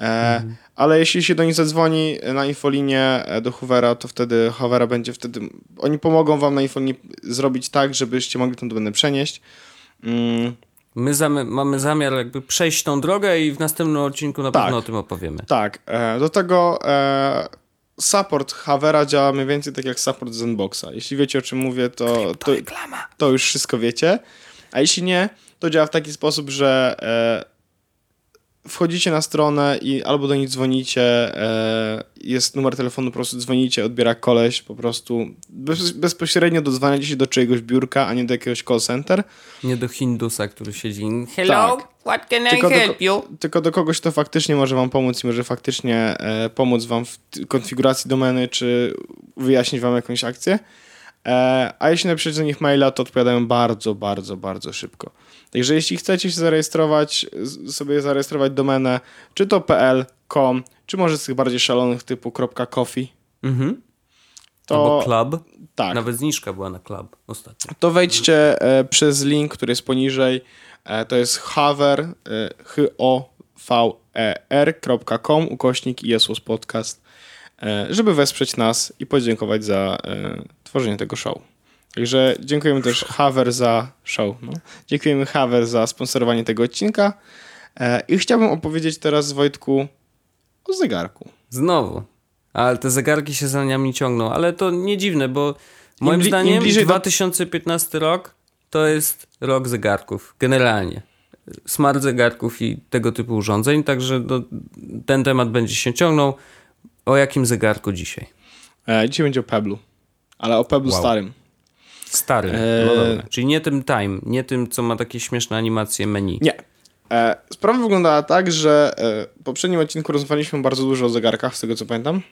Speaker 2: E, Ale jeśli się do nich zadzwoni na infolinię e, do Hoovera, to wtedy Hoovera będzie wtedy. Oni pomogą wam na infolinii zrobić tak, żebyście mogli tą domenę przenieść. Mm,
Speaker 1: My zamy- mamy zamiar jakby przejść tą drogę i w następnym odcinku na
Speaker 2: Tak.
Speaker 1: pewno o tym opowiemy.
Speaker 2: Tak, e, do tego e, support Havera działa mniej więcej tak jak support Zenboxa. Jeśli wiecie o czym mówię, to, to, to już wszystko wiecie. A jeśli nie, to działa w taki sposób, że e, wchodzicie na stronę i albo do nich dzwonicie, e, jest numer telefonu, po prostu dzwonicie, odbiera koleś, po prostu bez, bezpośrednio dodzwaniacie się do czyjegoś biurka, a nie do jakiegoś call center.
Speaker 1: Nie do Hindusa, który siedzi. Hello,
Speaker 2: Tak.
Speaker 1: what can
Speaker 2: Tylko
Speaker 1: I
Speaker 2: do,
Speaker 1: help you?
Speaker 2: tylko do kogoś, kto faktycznie może wam pomóc i może faktycznie e, pomóc wam w konfiguracji domeny, czy wyjaśnić wam jakąś akcję. E, a jeśli napiszecie do nich maila, to odpowiadają bardzo, bardzo, bardzo szybko. Także jeśli chcecie się zarejestrować, sobie zarejestrować domenę, czy to pl, com, czy może z tych bardziej szalonych typu .coffee,
Speaker 1: Mhm.
Speaker 2: to
Speaker 1: Albo club.
Speaker 2: tak.
Speaker 1: Nawet zniżka była na club ostatnio.
Speaker 2: to wejdźcie e, przez link, który jest poniżej. E, to jest hover, e, h-o-v-e-r.com, ukośnik ISUS Podcast, e, żeby wesprzeć nas i podziękować za e, tworzenie tego show. Także dziękujemy też Haver za show. No. Dziękujemy Haver za sponsorowanie tego odcinka. E, I chciałbym opowiedzieć teraz Wojtku o zegarku.
Speaker 1: Znowu. Ale te zegarki się za nami ciągną. Ale to nie dziwne, bo moim
Speaker 2: im
Speaker 1: zdaniem
Speaker 2: bliżej do-
Speaker 1: 2015 rok to jest rok zegarków. Generalnie. Smart zegarków i tego typu urządzeń. Także no, ten temat będzie się ciągnął. O jakim zegarku dzisiaj?
Speaker 2: E, dzisiaj będzie o Peblu, ale o Peblu
Speaker 1: Wow.
Speaker 2: starym.
Speaker 1: Stary.
Speaker 2: Eee.
Speaker 1: No dobra. Czyli nie tym Time, nie tym, co ma takie śmieszne animacje menu.
Speaker 2: Nie. E, sprawa wyglądała tak, że e, w poprzednim odcinku rozmawialiśmy bardzo dużo o zegarkach, z tego co pamiętam.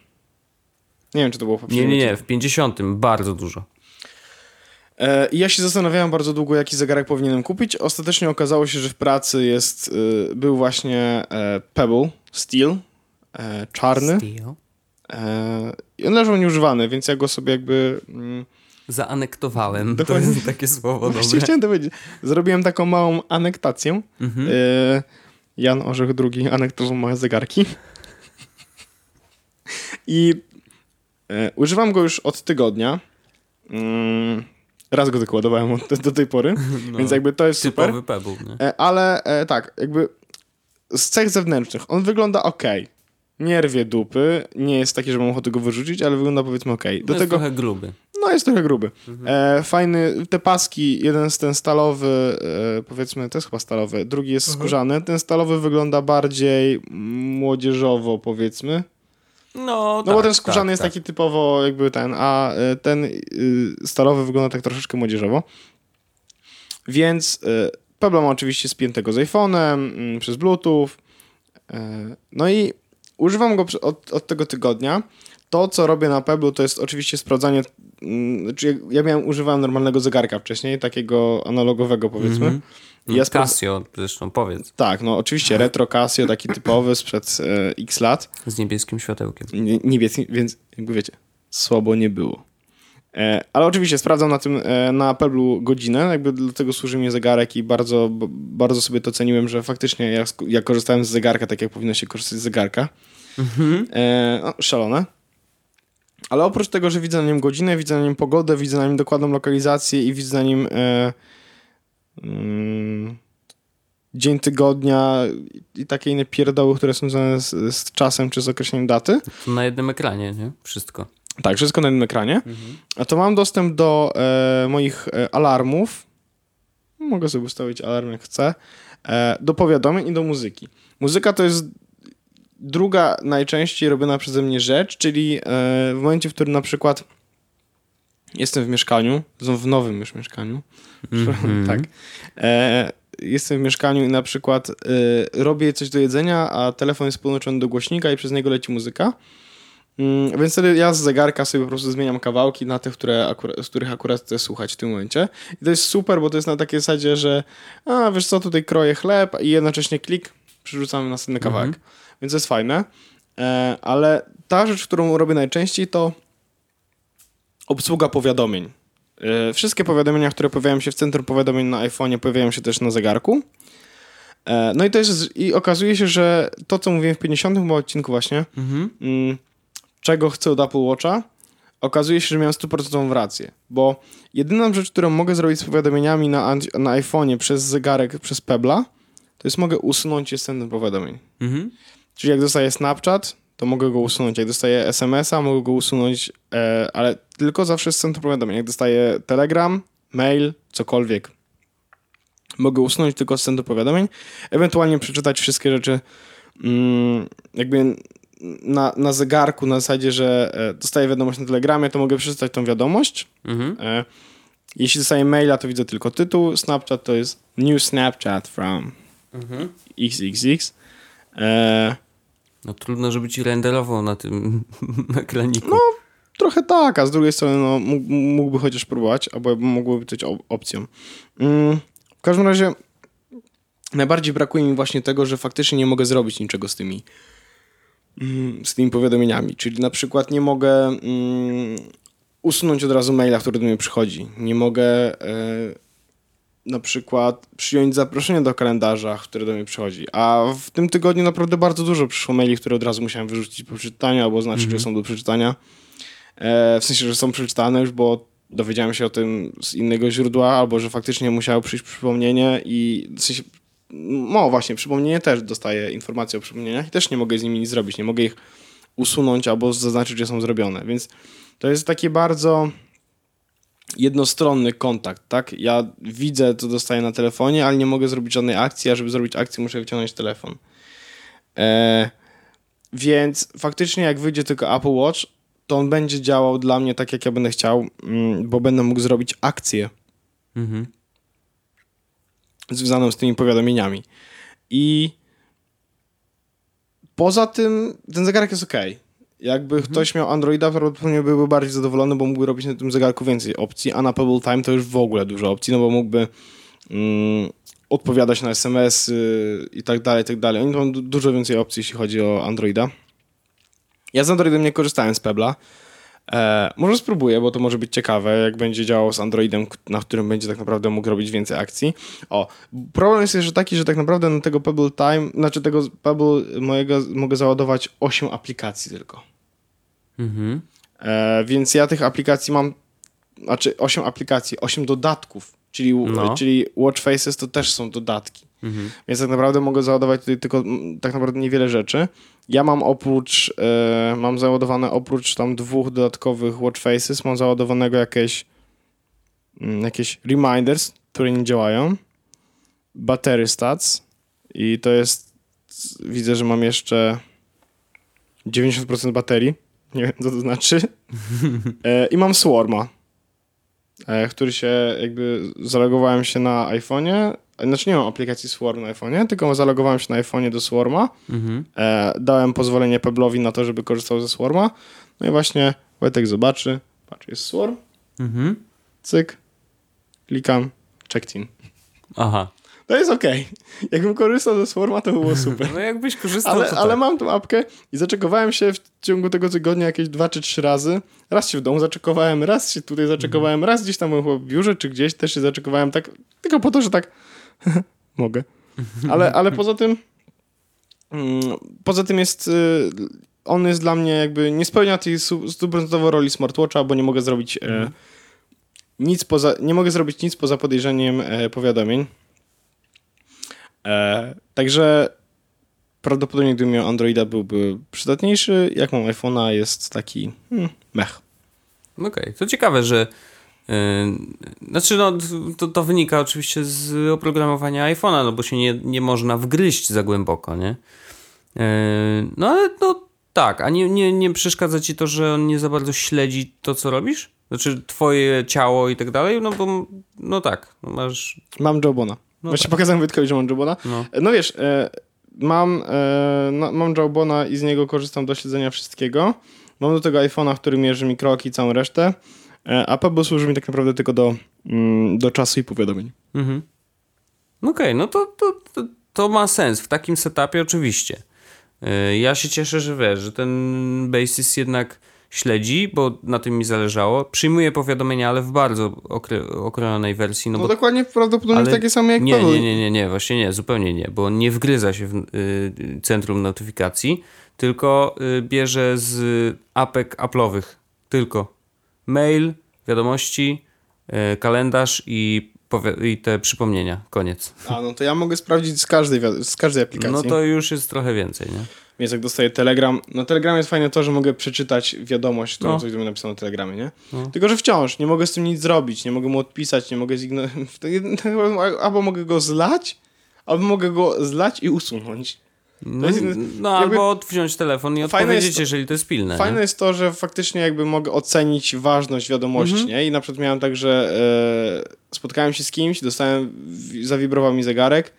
Speaker 2: Nie wiem, czy to było w
Speaker 1: Nie,
Speaker 2: poprzednim
Speaker 1: nie, nie,
Speaker 2: odcinku.
Speaker 1: w 50 bardzo dużo.
Speaker 2: E, I ja się zastanawiałem bardzo długo, jaki zegarek powinienem kupić. Ostatecznie okazało się, że w pracy jest, e, był właśnie e, Pebble Steel, e, czarny.
Speaker 1: Steel.
Speaker 2: I on leżał nieużywany, więc ja go sobie jakby... Mm,
Speaker 1: Zaanektowałem.
Speaker 2: Dokładnie.
Speaker 1: To jest takie słowo
Speaker 2: Właśnie
Speaker 1: dobre.
Speaker 2: chciałem to powiedzieć. Zrobiłem taką małą anektację.
Speaker 1: Mhm.
Speaker 2: E, Jan Orzech II anektował moje zegarki. I e, używam go już od tygodnia. Mm, raz go tylko ładowałem od, do tej pory, więc jakby to jest super.
Speaker 1: Pebble, nie?
Speaker 2: E, ale tak, jakby z cech zewnętrznych on wygląda ok. Nie rwie dupy, nie jest taki, że mam ochotę go wyrzucić, ale wygląda powiedzmy ok. Do
Speaker 1: Do jest
Speaker 2: tego,
Speaker 1: trochę gruby.
Speaker 2: No jest trochę gruby. E, fajny, te paski, jeden z ten stalowy, e, powiedzmy, to jest chyba stalowy, drugi jest skórzany. Ten stalowy wygląda bardziej młodzieżowo, powiedzmy.
Speaker 1: No,
Speaker 2: No
Speaker 1: tak,
Speaker 2: bo ten skórzany
Speaker 1: tak,
Speaker 2: jest
Speaker 1: tak.
Speaker 2: taki typowo jakby ten, a e, ten y, stalowy wygląda tak troszeczkę młodzieżowo. Więc y, Pebble ma oczywiście spiętego z iPhone'em, mm, przez Bluetooth. E, No i używam go od, od tego tygodnia. To, co robię na Pebble, to jest oczywiście sprawdzanie. mm, Znaczy, ja miałem, używałem normalnego zegarka wcześniej, takiego analogowego powiedzmy.
Speaker 1: Mhm.
Speaker 2: I ja spra-
Speaker 1: Casio, zresztą powiedz,
Speaker 2: tak, no oczywiście retro Casio, taki typowy sprzed e, x lat.
Speaker 1: z niebieskim światełkiem.
Speaker 2: Nie- niebieski, więc jakby wiecie, słabo nie było. E, ale oczywiście sprawdzam na tym, e, na Pebble godzinę, jakby do tego służy mi zegarek i bardzo, bardzo sobie to ceniłem, że faktycznie ja, ja korzystałem z zegarka tak, jak powinno się korzystać z zegarka. E, no, szalone. Ale oprócz tego, że widzę na nim godzinę, widzę na nim pogodę, widzę na nim dokładną lokalizację i widzę na nim e, mm, dzień tygodnia i takie inne pierdoły, które są związane z, z czasem czy z określeniem daty.
Speaker 1: Na jednym ekranie, nie? Wszystko.
Speaker 2: Tak, wszystko na jednym ekranie. A to mam dostęp do e, moich e, alarmów. Mogę sobie ustawić alarm jak chcę. E, do powiadomień i do muzyki. Muzyka to jest druga najczęściej robiona przeze mnie rzecz, czyli e, w momencie, w którym na przykład jestem w mieszkaniu, w nowym już mieszkaniu, tak, e, jestem w mieszkaniu i na przykład e, robię coś do jedzenia, a telefon jest podłączony do głośnika i przez niego leci muzyka, Mm, Więc wtedy ja z zegarka sobie po prostu zmieniam kawałki na te, które akurat, z których akurat chcę słuchać w tym momencie. I to jest super, bo to jest na takiej zasadzie, że a wiesz co, tutaj kroję chleb i jednocześnie klik, przerzucamy następny kawałek. Więc to jest fajne. E, ale ta rzecz, którą robię najczęściej to obsługa powiadomień. E, wszystkie powiadomienia, które pojawiają się w centrum powiadomień na iPhone'ie pojawiają się też na zegarku. E, no i to jest, i okazuje się, że to, co mówiłem w 50 chyba odcinku właśnie,
Speaker 1: Mhm.
Speaker 2: mm, czego chcę od Apple Watcha, okazuje się, że miałem 100% rację, bo jedyna rzecz, którą mogę zrobić z powiadomieniami na, na iPhone'ie przez zegarek, przez Pebla, to jest mogę usunąć je z powiadomień.
Speaker 1: Mhm.
Speaker 2: Czyli jak dostaję Snapchat, to mogę go usunąć. Jak dostaję SMS-a, mogę go usunąć, e, ale tylko zawsze z centrum powiadomień. Jak dostaję Telegram, mail, cokolwiek, mogę usunąć tylko z centrum powiadomień. Ewentualnie przeczytać wszystkie rzeczy mm, jakby na, na zegarku, na zasadzie, że e, dostaję wiadomość na Telegramie, to mogę przeczytać tą wiadomość.
Speaker 1: Mhm.
Speaker 2: E, jeśli dostaję maila, to widzę tylko tytuł. Snapchat to jest New Snapchat from
Speaker 1: Mhm.
Speaker 2: XXX. E,
Speaker 1: No trudno, żeby ci renderował na tym ekraniku.
Speaker 2: No, Trochę tak, a z drugiej strony no, mógł, mógłby chociaż próbować, albo mogłoby być op- opcją. Mm, w każdym razie najbardziej brakuje mi właśnie tego, że faktycznie nie mogę zrobić niczego z tymi z tymi powiadomieniami. Czyli na przykład nie mogę mm, usunąć od razu maila, który do mnie przychodzi. Nie mogę e, na przykład przyjąć zaproszenie do kalendarza, które do mnie przychodzi. A w tym tygodniu naprawdę bardzo dużo przyszło maili, które od razu musiałem wyrzucić po przeczytaniu albo znaczyć, że są do przeczytania. E, w sensie, że są przeczytane już, bo dowiedziałem się o tym z innego źródła, albo że faktycznie musiało przyjść przypomnienie i w sensie, no właśnie, przypomnienie też dostaję informacje o przypomnieniach i też nie mogę z nimi nic zrobić, nie mogę ich usunąć albo zaznaczyć, że są zrobione, więc to jest takie bardzo jednostronny kontakt, tak? Ja widzę, co dostaję na telefonie, ale nie mogę zrobić żadnej akcji, a żeby zrobić akcję, muszę wyciągnąć telefon. E, więc faktycznie, jak wyjdzie tylko Apple Watch, to on będzie działał dla mnie tak, jak ja będę chciał, mm, bo będę mógł zrobić akcję
Speaker 1: Mhm.
Speaker 2: Związaną z tymi powiadomieniami. I poza tym ten zegarek jest ok. Jakby ktoś miał Androida, prawdopodobnie byłby bardziej zadowolony, bo mógłby robić na tym zegarku więcej opcji, a na Pebble Time to już w ogóle dużo opcji, no bo mógłby mm, odpowiadać na SMS y, i tak dalej, i tak dalej. Oni mają du- dużo więcej opcji, jeśli chodzi o Androida. Ja z Androidem nie korzystałem z Pebla. E, może spróbuję, bo to może być ciekawe, jak będzie działał z Androidem, na którym będzie tak naprawdę mógł robić więcej akcji. O, problem jest jeszcze taki, że tak naprawdę na tego Pebble Time, znaczy tego Pebble mojego mogę załadować 8 aplikacji tylko.
Speaker 1: Mhm.
Speaker 2: E, więc ja tych aplikacji mam, znaczy 8 aplikacji, 8 dodatków, czyli,
Speaker 1: No.
Speaker 2: czyli Watch Faces to też są dodatki. Więc tak naprawdę mogę załadować tutaj tylko mm, tak naprawdę niewiele rzeczy. Ja mam oprócz, e, mam załadowane oprócz tam dwóch dodatkowych watch faces, mam załadowanego jakieś mm, jakieś reminders, które nie działają. Battery stats i to jest widzę, że mam jeszcze 90% baterii. Nie wiem, co to znaczy. E, I mam Swarma, e, który się jakby zalogowałem się na iPhone'ie. Znaczy nie mam aplikacji Swarm na iPhone'ie, tylko zalogowałem się na iPhone'ie do Swarma.
Speaker 1: Mhm.
Speaker 2: E, dałem pozwolenie Peblowi na to, żeby korzystał ze Swarma. No i właśnie Wojtek zobaczy. Patrz, jest Swarm.
Speaker 1: Mhm.
Speaker 2: Cyk. Klikam. Checked in.
Speaker 1: Aha.
Speaker 2: To jest okej. Jakbym korzystał ze Swarma, to by było super.
Speaker 1: No jakbyś korzystał,
Speaker 2: Ale,
Speaker 1: to
Speaker 2: ale
Speaker 1: tak.
Speaker 2: mam tą apkę i zaczekowałem się w ciągu tego tygodnia jakieś dwa czy trzy razy. Raz się w domu zaczekowałem, raz się tutaj zaczekowałem, raz gdzieś tam w biurze czy gdzieś też się zaczekowałem tak, tylko po to, że tak mogę. Ale, ale poza tym mm, poza tym jest y, on jest dla mnie jakby nie spełnia tej stuprocentowo roli smartwatcha, bo nie mogę zrobić e, nic poza, nie mogę zrobić nic poza podejrzeniem e, powiadomień. E, także prawdopodobnie gdybym miał Androida byłby przydatniejszy. Jak mam iPhone'a jest taki hmm, mech.
Speaker 1: Okej, to ciekawe, że znaczy no, to, to wynika oczywiście z oprogramowania iPhone'a, no bo się nie, nie można wgryźć za głęboko, nie? Yy, no ale no tak, a nie, nie, nie przeszkadza ci to, że on nie za bardzo śledzi to, co robisz? Znaczy twoje ciało i tak dalej? No bo, no tak, no masz...
Speaker 2: Mam Jawbona.
Speaker 1: No
Speaker 2: Właśnie
Speaker 1: tak.
Speaker 2: pokazałem Wojtkowi, że mam Jawbona.
Speaker 1: No.
Speaker 2: No wiesz, e, mam, e, no, mam Jawbona i z niego korzystam do śledzenia wszystkiego. Mam do tego iPhone'a, który mierzy mi kroki i całą resztę. E, a Pebble służy mi tak naprawdę tylko do, mm, do czasu i powiadomień.
Speaker 1: Mhm. Okej, no to, to, to, to ma sens. W takim setupie oczywiście. Yy, Ja się cieszę, że wiesz, że ten Basis jednak śledzi, bo na tym mi zależało. Przyjmuje powiadomienia, ale w bardzo okre- okrojonej wersji. No,
Speaker 2: No,
Speaker 1: bo,
Speaker 2: dokładnie prawdopodobnie
Speaker 1: ale
Speaker 2: takie same jak
Speaker 1: nie, nie, nie, nie, nie, właśnie nie, zupełnie nie, bo on nie wgryza się w y, centrum notyfikacji, tylko y, bierze z apek Apple'owych. Tylko mail, wiadomości, y, kalendarz i, i te przypomnienia. Koniec.
Speaker 2: A, no to ja mogę sprawdzić z każdej, z każdej aplikacji.
Speaker 1: No to już jest trochę więcej, nie?
Speaker 2: Więc jak dostaję Telegram, no Telegram jest fajne to, że mogę przeczytać wiadomość, którą
Speaker 1: No.
Speaker 2: coś do mnie napisano na Telegramie, nie?
Speaker 1: No.
Speaker 2: Tylko, że wciąż nie mogę z tym nic zrobić, nie mogę mu odpisać, nie mogę zignorować. Albo mogę go zlać, albo mogę go zlać i usunąć.
Speaker 1: No,
Speaker 2: jest-
Speaker 1: no albo wziąć telefon i odpowiedzieć,
Speaker 2: jest
Speaker 1: jeżeli to jest pilne.
Speaker 2: Fajne
Speaker 1: nie?
Speaker 2: jest to, że faktycznie jakby mogę ocenić ważność wiadomości,
Speaker 1: Mhm.
Speaker 2: nie? I na przykład miałem tak, że e, spotkałem się z kimś, dostałem, zawibrował mi zegarek,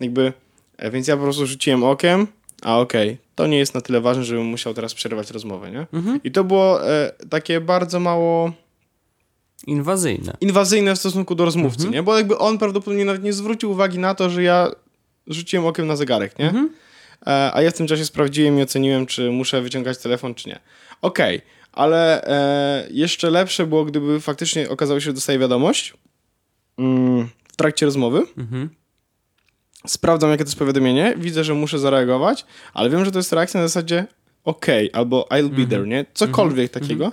Speaker 2: jakby, e, więc ja po prostu rzuciłem okiem, a okej, to nie jest na tyle ważne, żebym musiał teraz przerywać rozmowę, nie?
Speaker 1: Mhm.
Speaker 2: I to było e, takie bardzo mało
Speaker 1: Inwazyjne.
Speaker 2: inwazyjne w stosunku do rozmówcy,
Speaker 1: Mhm.
Speaker 2: nie? Bo jakby on prawdopodobnie nawet nie zwrócił uwagi na to, że ja rzuciłem okiem na zegarek, nie?
Speaker 1: Mhm.
Speaker 2: E, a ja w tym czasie sprawdziłem i oceniłem, czy muszę wyciągać telefon, czy nie. Okej, ale e, jeszcze lepsze było, gdyby faktycznie okazało się, że dostaję wiadomość mm, w trakcie rozmowy.
Speaker 1: Mhm.
Speaker 2: Sprawdzam, jakie to jest powiadomienie, widzę, że muszę zareagować, ale wiem, że to jest reakcja na zasadzie okej, albo I'll be there, nie? Cokolwiek takiego.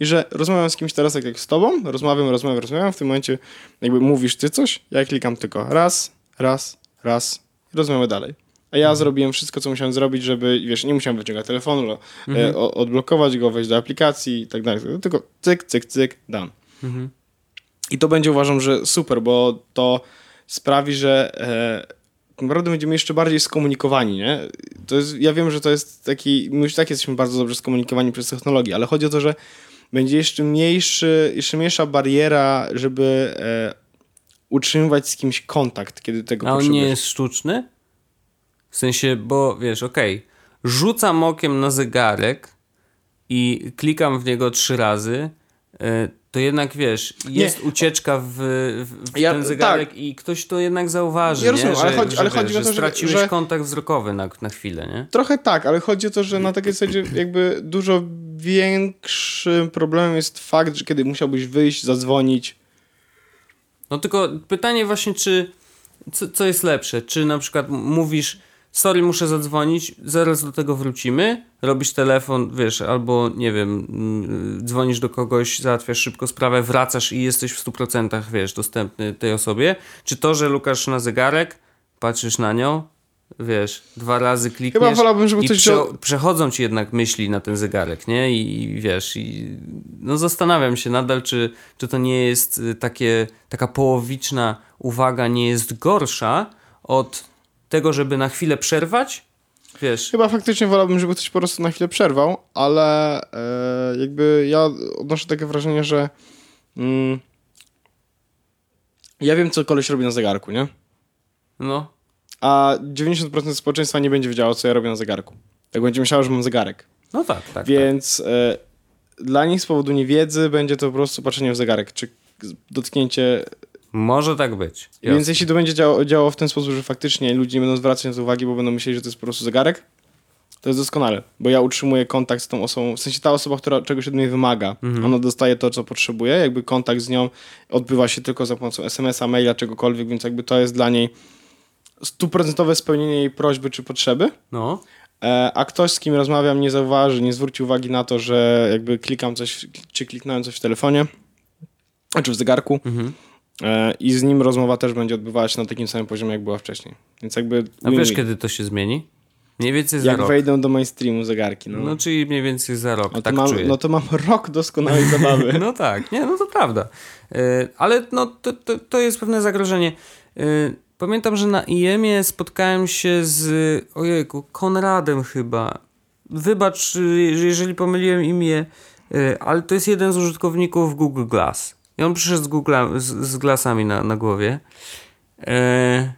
Speaker 2: I że rozmawiam z kimś teraz tak jak z tobą, rozmawiam, rozmawiam, rozmawiam, w tym momencie jakby mówisz ty coś, ja klikam tylko raz, raz, raz i rozmawiamy dalej. A ja zrobiłem wszystko, co musiałem zrobić, żeby, wiesz, nie musiałem wyciągać telefonu, e, o, odblokować go, wejść do aplikacji i tak dalej. Tylko cyk, cyk, cyk, done.
Speaker 1: Mhm.
Speaker 2: I to będzie uważam, że super, bo to sprawi, że e, tak naprawdę będziemy jeszcze bardziej skomunikowani, nie? To jest, ja wiem, że to jest taki, my już tak jesteśmy bardzo dobrze skomunikowani przez technologię, ale chodzi o to, że będzie jeszcze mniejszy, jeszcze mniejsza bariera, żeby e, utrzymywać z kimś kontakt, kiedy tego
Speaker 1: A on nie
Speaker 2: potrzebujesz.
Speaker 1: jest sztuczny? W sensie, bo wiesz, okej, rzucam okiem na zegarek i klikam w niego trzy razy, y, to jednak wiesz, jest ucieczka w, w,
Speaker 2: Ja-
Speaker 1: ten zegarek i ktoś to jednak zauważy,
Speaker 2: Ja
Speaker 1: nie?
Speaker 2: rozumiem,
Speaker 1: że,
Speaker 2: ale chodzi-
Speaker 1: że,
Speaker 2: ale
Speaker 1: wiesz,
Speaker 2: chodzi o to, że-
Speaker 1: straciłeś
Speaker 2: że-
Speaker 1: kontakt wzrokowy na, na chwilę, nie?
Speaker 2: Trochę tak, ale chodzi o to, że na takiej zasadzie jakby dużo większym problemem jest fakt, że kiedy musiałbyś wyjść, zadzwonić,
Speaker 1: No tylko pytanie właśnie, czy co, co jest lepsze? Czy na przykład mówisz, sorry, muszę zadzwonić, zaraz do tego wrócimy, robisz telefon, wiesz, albo nie wiem, mm, dzwonisz do kogoś, załatwiasz szybko sprawę, wracasz i jesteś w 100% wiesz, dostępny tej osobie, czy to, że lukasz na zegarek, patrzysz na nią, wiesz, dwa razy klikniesz
Speaker 2: Chyba wolałbym, żeby
Speaker 1: i
Speaker 2: ktoś
Speaker 1: prze, przechodzą ci jednak myśli na ten zegarek, nie? I, i wiesz, i no zastanawiam się nadal, czy, czy to nie jest y, takie, taka połowiczna uwaga nie jest gorsza od tego, żeby na chwilę przerwać, wiesz,
Speaker 2: Chyba faktycznie wolałbym, żeby ktoś po prostu na chwilę przerwał, ale e, jakby ja odnoszę takie wrażenie, że mm, ja wiem, co koleś robi na zegarku, nie?
Speaker 1: no,
Speaker 2: A 90% społeczeństwa nie będzie wiedziało, co ja robię na zegarku. Tak będzie myślało, że mam zegarek.
Speaker 1: no tak, tak. tak.
Speaker 2: Więc e, dla nich z powodu niewiedzy będzie to po prostu patrzenie w zegarek, czy dotknięcie.
Speaker 1: Może tak być.
Speaker 2: Więc
Speaker 1: Jasne.
Speaker 2: jeśli to będzie działało, działało w ten sposób, że faktycznie ludzie nie będą zwracać na to uwagi, bo będą myśleli, że to jest po prostu zegarek, to jest doskonale, bo ja utrzymuję kontakt z tą osobą, w sensie ta osoba, która czegoś od mnie wymaga, ona dostaje to, co potrzebuje, jakby kontakt z nią odbywa się tylko za pomocą SMS-a, maila, czegokolwiek, więc jakby to jest dla niej stuprocentowe spełnienie jej prośby czy potrzeby.
Speaker 1: No,
Speaker 2: E, a ktoś, z kim rozmawiam, nie zauważy, nie zwróci uwagi na to, że jakby klikam coś, czy kliknąłem coś w telefonie, czy w zegarku.
Speaker 1: Mhm.
Speaker 2: E, I z nim rozmowa też będzie odbywała się na takim samym poziomie, jak była wcześniej. Więc jakby.
Speaker 1: a wiesz, kiedy to się zmieni? Mniej więcej za
Speaker 2: Jak
Speaker 1: rok.
Speaker 2: wejdą do mainstreamu zegarki. No,
Speaker 1: No, czyli mniej więcej za rok,
Speaker 2: no, to
Speaker 1: tak
Speaker 2: mam, no to mam rok doskonałej zabawy.
Speaker 1: No tak, nie, no to prawda. E, Ale no, to, to, to jest pewne zagrożenie. E, Pamiętam, że na IEM-ie spotkałem się z, ojejku, Konradem chyba. Wybacz, że jeżeli pomyliłem imię, ale to jest jeden z użytkowników Google Glass. I on przyszedł z, Google, z, z glasami na, na głowie. E,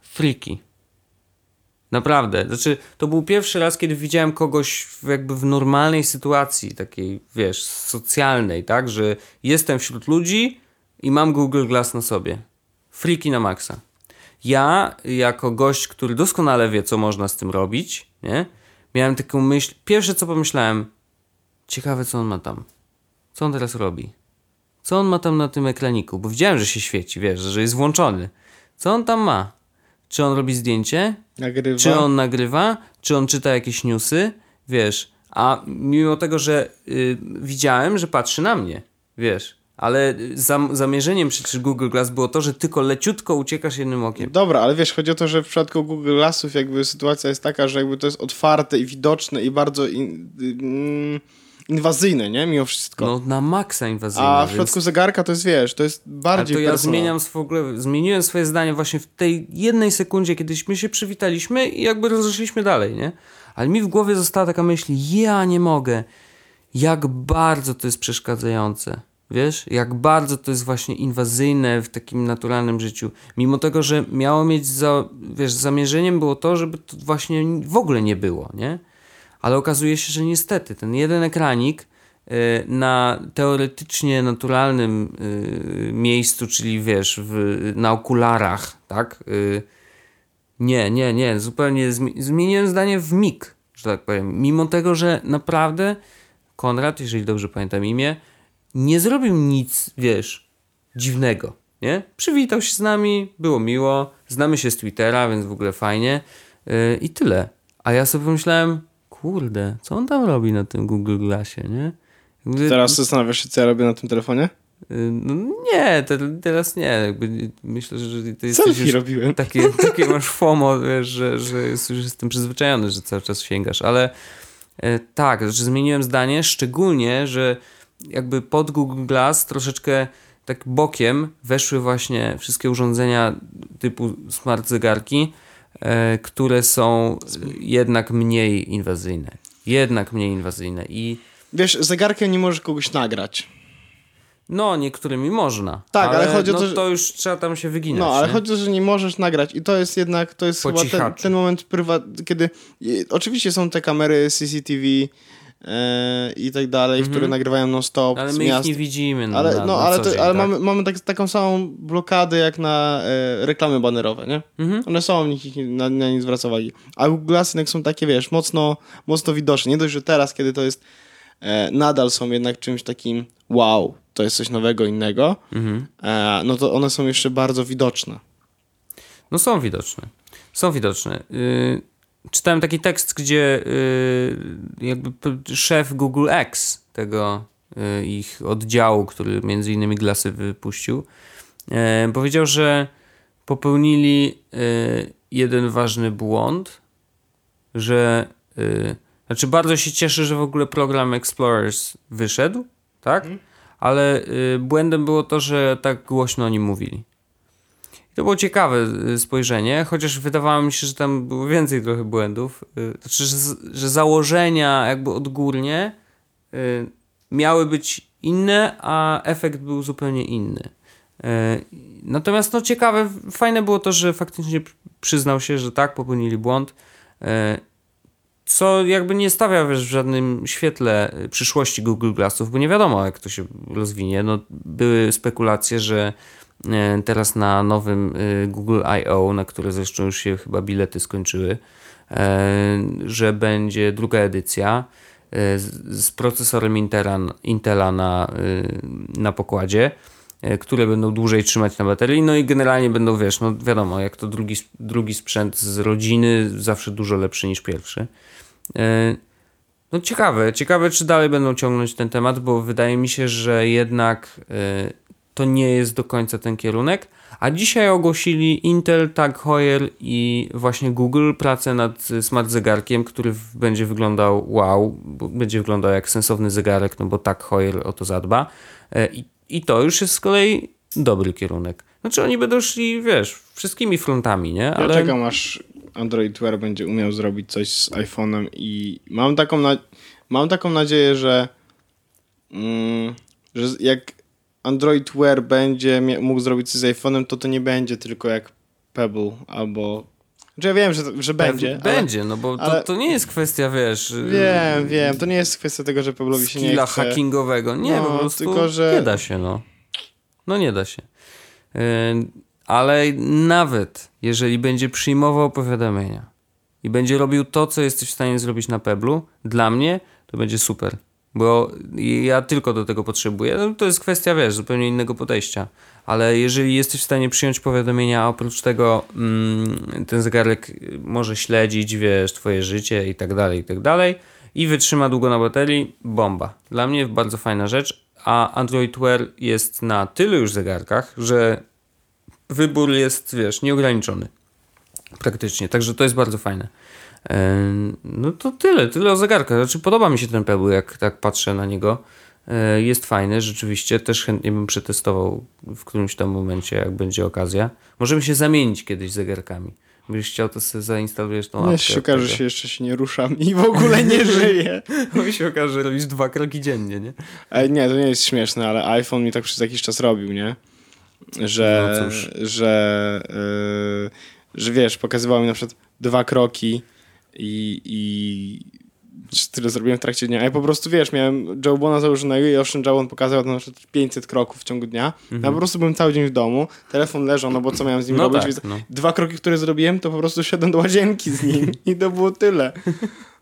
Speaker 1: Friki. Naprawdę. Znaczy, to był pierwszy raz, kiedy widziałem kogoś jakby w normalnej sytuacji, takiej, wiesz, socjalnej, tak? Że jestem wśród ludzi i mam Google Glass na sobie. Friki na maksa. Ja, jako gość, który doskonale wie, co można z tym robić, nie? Miałem taką myśl. Pierwsze, co pomyślałem, ciekawe, co on ma tam. Co on teraz robi? Co on ma tam na tym ekraniku? Bo widziałem, że się świeci, wiesz, że jest włączony. Co on tam ma? Czy on robi zdjęcie?
Speaker 2: Nagrywa.
Speaker 1: Czy on nagrywa? Czy on czyta jakieś newsy? Wiesz, a mimo tego, że y, widziałem, że patrzy na mnie, wiesz, ale zam, zamierzeniem przecież Google Glass było to, że tylko leciutko uciekasz jednym okiem.
Speaker 2: Dobra, ale wiesz, chodzi o to, że w przypadku Google Glassów jakby sytuacja jest taka, że jakby to jest otwarte i widoczne i bardzo in, mm, inwazyjne, nie? Mimo wszystko.
Speaker 1: No na maksa inwazyjna.
Speaker 2: A w
Speaker 1: więc-
Speaker 2: przypadku zegarka to jest, wiesz, to jest
Speaker 1: Ale
Speaker 2: bardziej
Speaker 1: to ja zmieniam w ogóle, zmieniłem swoje zdanie właśnie w tej jednej sekundzie, kiedyśmy się przywitaliśmy i jakby rozeszliśmy dalej, nie? Ale mi w głowie została taka myśl, ja nie mogę. Jak bardzo to jest przeszkadzające. Wiesz, jak bardzo to jest właśnie inwazyjne w takim naturalnym życiu. Mimo tego, że miało mieć, za, wiesz, zamierzeniem było to, żeby to właśnie w ogóle nie było, nie? Ale okazuje się, że niestety ten jeden ekranik y, na teoretycznie naturalnym y, miejscu, czyli wiesz, w, na okularach, tak? Y, nie, nie, nie, zupełnie zmi- zmieniłem zdanie w mig, że tak powiem. Mimo tego, że naprawdę Konrad, jeżeli dobrze pamiętam imię, nie zrobił nic, wiesz, dziwnego, nie? Przywitał się z nami, było miło, znamy się z Twittera, więc w ogóle fajnie yy, i tyle. A ja sobie pomyślałem, kurde, co on tam robi na tym Google Glassie, nie? Jakby,
Speaker 2: Teraz zastanawiasz się, co ja robię na tym telefonie?
Speaker 1: yy, no nie, te, teraz nie, jakby myślę, że ty jesteś
Speaker 2: Selfie
Speaker 1: już
Speaker 2: robiłem.
Speaker 1: takie, takie masz FOMO, wiesz, że, że jest, już jestem przyzwyczajony, że cały czas sięgasz, ale e, tak, znaczy zmieniłem zdanie, szczególnie, że jakby pod Google Glass troszeczkę tak bokiem weszły właśnie wszystkie urządzenia typu smart zegarki, które są jednak mniej inwazyjne. Jednak mniej inwazyjne i
Speaker 2: Wiesz, zegarkiem nie możesz kogoś nagrać.
Speaker 1: no, niektórymi można.
Speaker 2: Tak, ale chodzi o
Speaker 1: no,
Speaker 2: to, że-
Speaker 1: to już trzeba tam się wyginać.
Speaker 2: No, ale
Speaker 1: nie?
Speaker 2: chodzi o to, że nie możesz nagrać i to jest jednak, to jest
Speaker 1: Po
Speaker 2: chyba ten, ten moment prywatny, kiedy oczywiście są te kamery CCTV e, i tak dalej, które nagrywają non-stop
Speaker 1: Mhm. Ale my ich
Speaker 2: miast.
Speaker 1: nie widzimy. No,
Speaker 2: Ale,
Speaker 1: na,
Speaker 2: no,
Speaker 1: na
Speaker 2: ale, to,
Speaker 1: dzień,
Speaker 2: ale
Speaker 1: tak?
Speaker 2: mamy, mamy tak, taką samą blokadę jak na e, reklamy banerowe, nie?
Speaker 1: Mhm.
Speaker 2: One są, nikt ich na, na nie zwraca uwagi. A Google Glass jednak są takie, wiesz, mocno, mocno widoczne. Nie dość, że teraz, kiedy to jest, e, nadal są jednak czymś takim wow, to jest coś nowego, innego,
Speaker 1: Mhm.
Speaker 2: e, no to one są jeszcze bardzo widoczne.
Speaker 1: No są widoczne. Są widoczne. Yy, czytałem taki tekst, gdzie yy, jakby szef Google X, tego yy, ich oddziału, który między innymi Glassy wypuścił, yy, powiedział, że popełnili y, jeden ważny błąd, że y, znaczy bardzo się cieszę, że w ogóle program Explorers wyszedł, tak? Ale y, błędem było to, że tak głośno o nim mówili. To było ciekawe y, spojrzenie, chociaż wydawało mi się, że tam było więcej trochę błędów. Y, Znaczy, że, że założenia jakby odgórnie y, miały być inne, a efekt był zupełnie inny. Natomiast no ciekawe, fajne było to, że faktycznie przyznał się, że tak, popełnili błąd. Co jakby nie stawia wiesz, w żadnym świetle przyszłości Google Glassów, bo nie wiadomo jak to się rozwinie. No, były spekulacje, że teraz na nowym y, Google I.O., na które zresztą już się chyba bilety skończyły, e, że będzie druga edycja e, z, procesorem Intela, Intela na, y, na pokładzie, e, które będą dłużej trzymać na baterii, no i generalnie będą, wiesz, no wiadomo, jak to drugi, drugi sprzęt z rodziny, zawsze dużo lepszy niż pierwszy. E, No ciekawe, ciekawe czy dalej będą ciągnąć ten temat, bo wydaje mi się, że jednak e, to nie jest do końca ten kierunek. A dzisiaj ogłosili Intel, Tag Heuer i właśnie Google pracę nad smart zegarkiem, który będzie wyglądał wow, będzie wyglądał jak sensowny zegarek, no bo Tag Heuer o to zadba. E, I, I to już jest z kolei dobry kierunek. Znaczy oni będą szli, wiesz, wszystkimi frontami, nie?
Speaker 2: Ja czekam aż Android Wear będzie umiał zrobić coś z iPhone'em i mam taką, na... mam taką nadzieję, że, mm, że jak Android Wear będzie mógł zrobić coś z iPhone'em, to to nie będzie tylko jak Pebble albo... Znaczy ja wiem, że, że będzie. ale-
Speaker 1: Będzie, no bo to,
Speaker 2: ale-
Speaker 1: to nie jest kwestia, wiesz...
Speaker 2: Wiem, wiem. To nie jest kwestia tego, że Peble'owi się nie chce.
Speaker 1: hackingowego. Nie,
Speaker 2: No,
Speaker 1: po prostu
Speaker 2: tylko, że-
Speaker 1: nie da się, no. No nie da się. Yy, ale nawet jeżeli będzie przyjmował powiadomienia i będzie robił to, co jesteś w stanie zrobić na Peblu, dla mnie to będzie super. Bo ja tylko do tego potrzebuję. No, to jest kwestia, wiesz, zupełnie innego podejścia. Ale jeżeli jesteś w stanie przyjąć powiadomienia, a oprócz tego mm, ten zegarek może śledzić, wiesz, twoje życie i tak dalej, i tak dalej i wytrzyma długo na baterii, bomba. Dla mnie bardzo fajna rzecz, a Android Wear jest na tylu już zegarkach, że wybór jest, wiesz, nieograniczony. Praktycznie, także to jest bardzo fajne. No to tyle, tyle o zegarkach. Znaczy podoba mi się ten Pebble, jak tak patrzę na niego. E, Jest fajny, rzeczywiście. Też chętnie bym przetestował w którymś tam momencie, jak będzie okazja. Możemy się zamienić kiedyś zegarkami. Byś chciał, to sobie zainstalujesz tą apkę.
Speaker 2: się
Speaker 1: od
Speaker 2: okaże, że się jeszcze się nie ruszam i w ogóle nie żyję.
Speaker 1: Bo się okaże, że robisz dwa kroki dziennie, nie?
Speaker 2: Ej, nie, to nie jest śmieszne, ale iPhone mi tak przez jakiś czas robił, nie? Że,
Speaker 1: No
Speaker 2: że, yy, że wiesz, pokazywał mi na przykład dwa kroki i, i tyle zrobiłem w trakcie dnia. Ja po prostu, wiesz, miałem Jawbona założonego i owszem, Jawbon pokazywał na przykład 500 kroków w ciągu dnia. Ja po prostu byłem cały dzień w domu, telefon leżał, no bo co miałem z nim
Speaker 1: No
Speaker 2: robić?
Speaker 1: tak, no.
Speaker 2: Dwa kroki, które zrobiłem, to po prostu szedłem do łazienki z nim i to było tyle.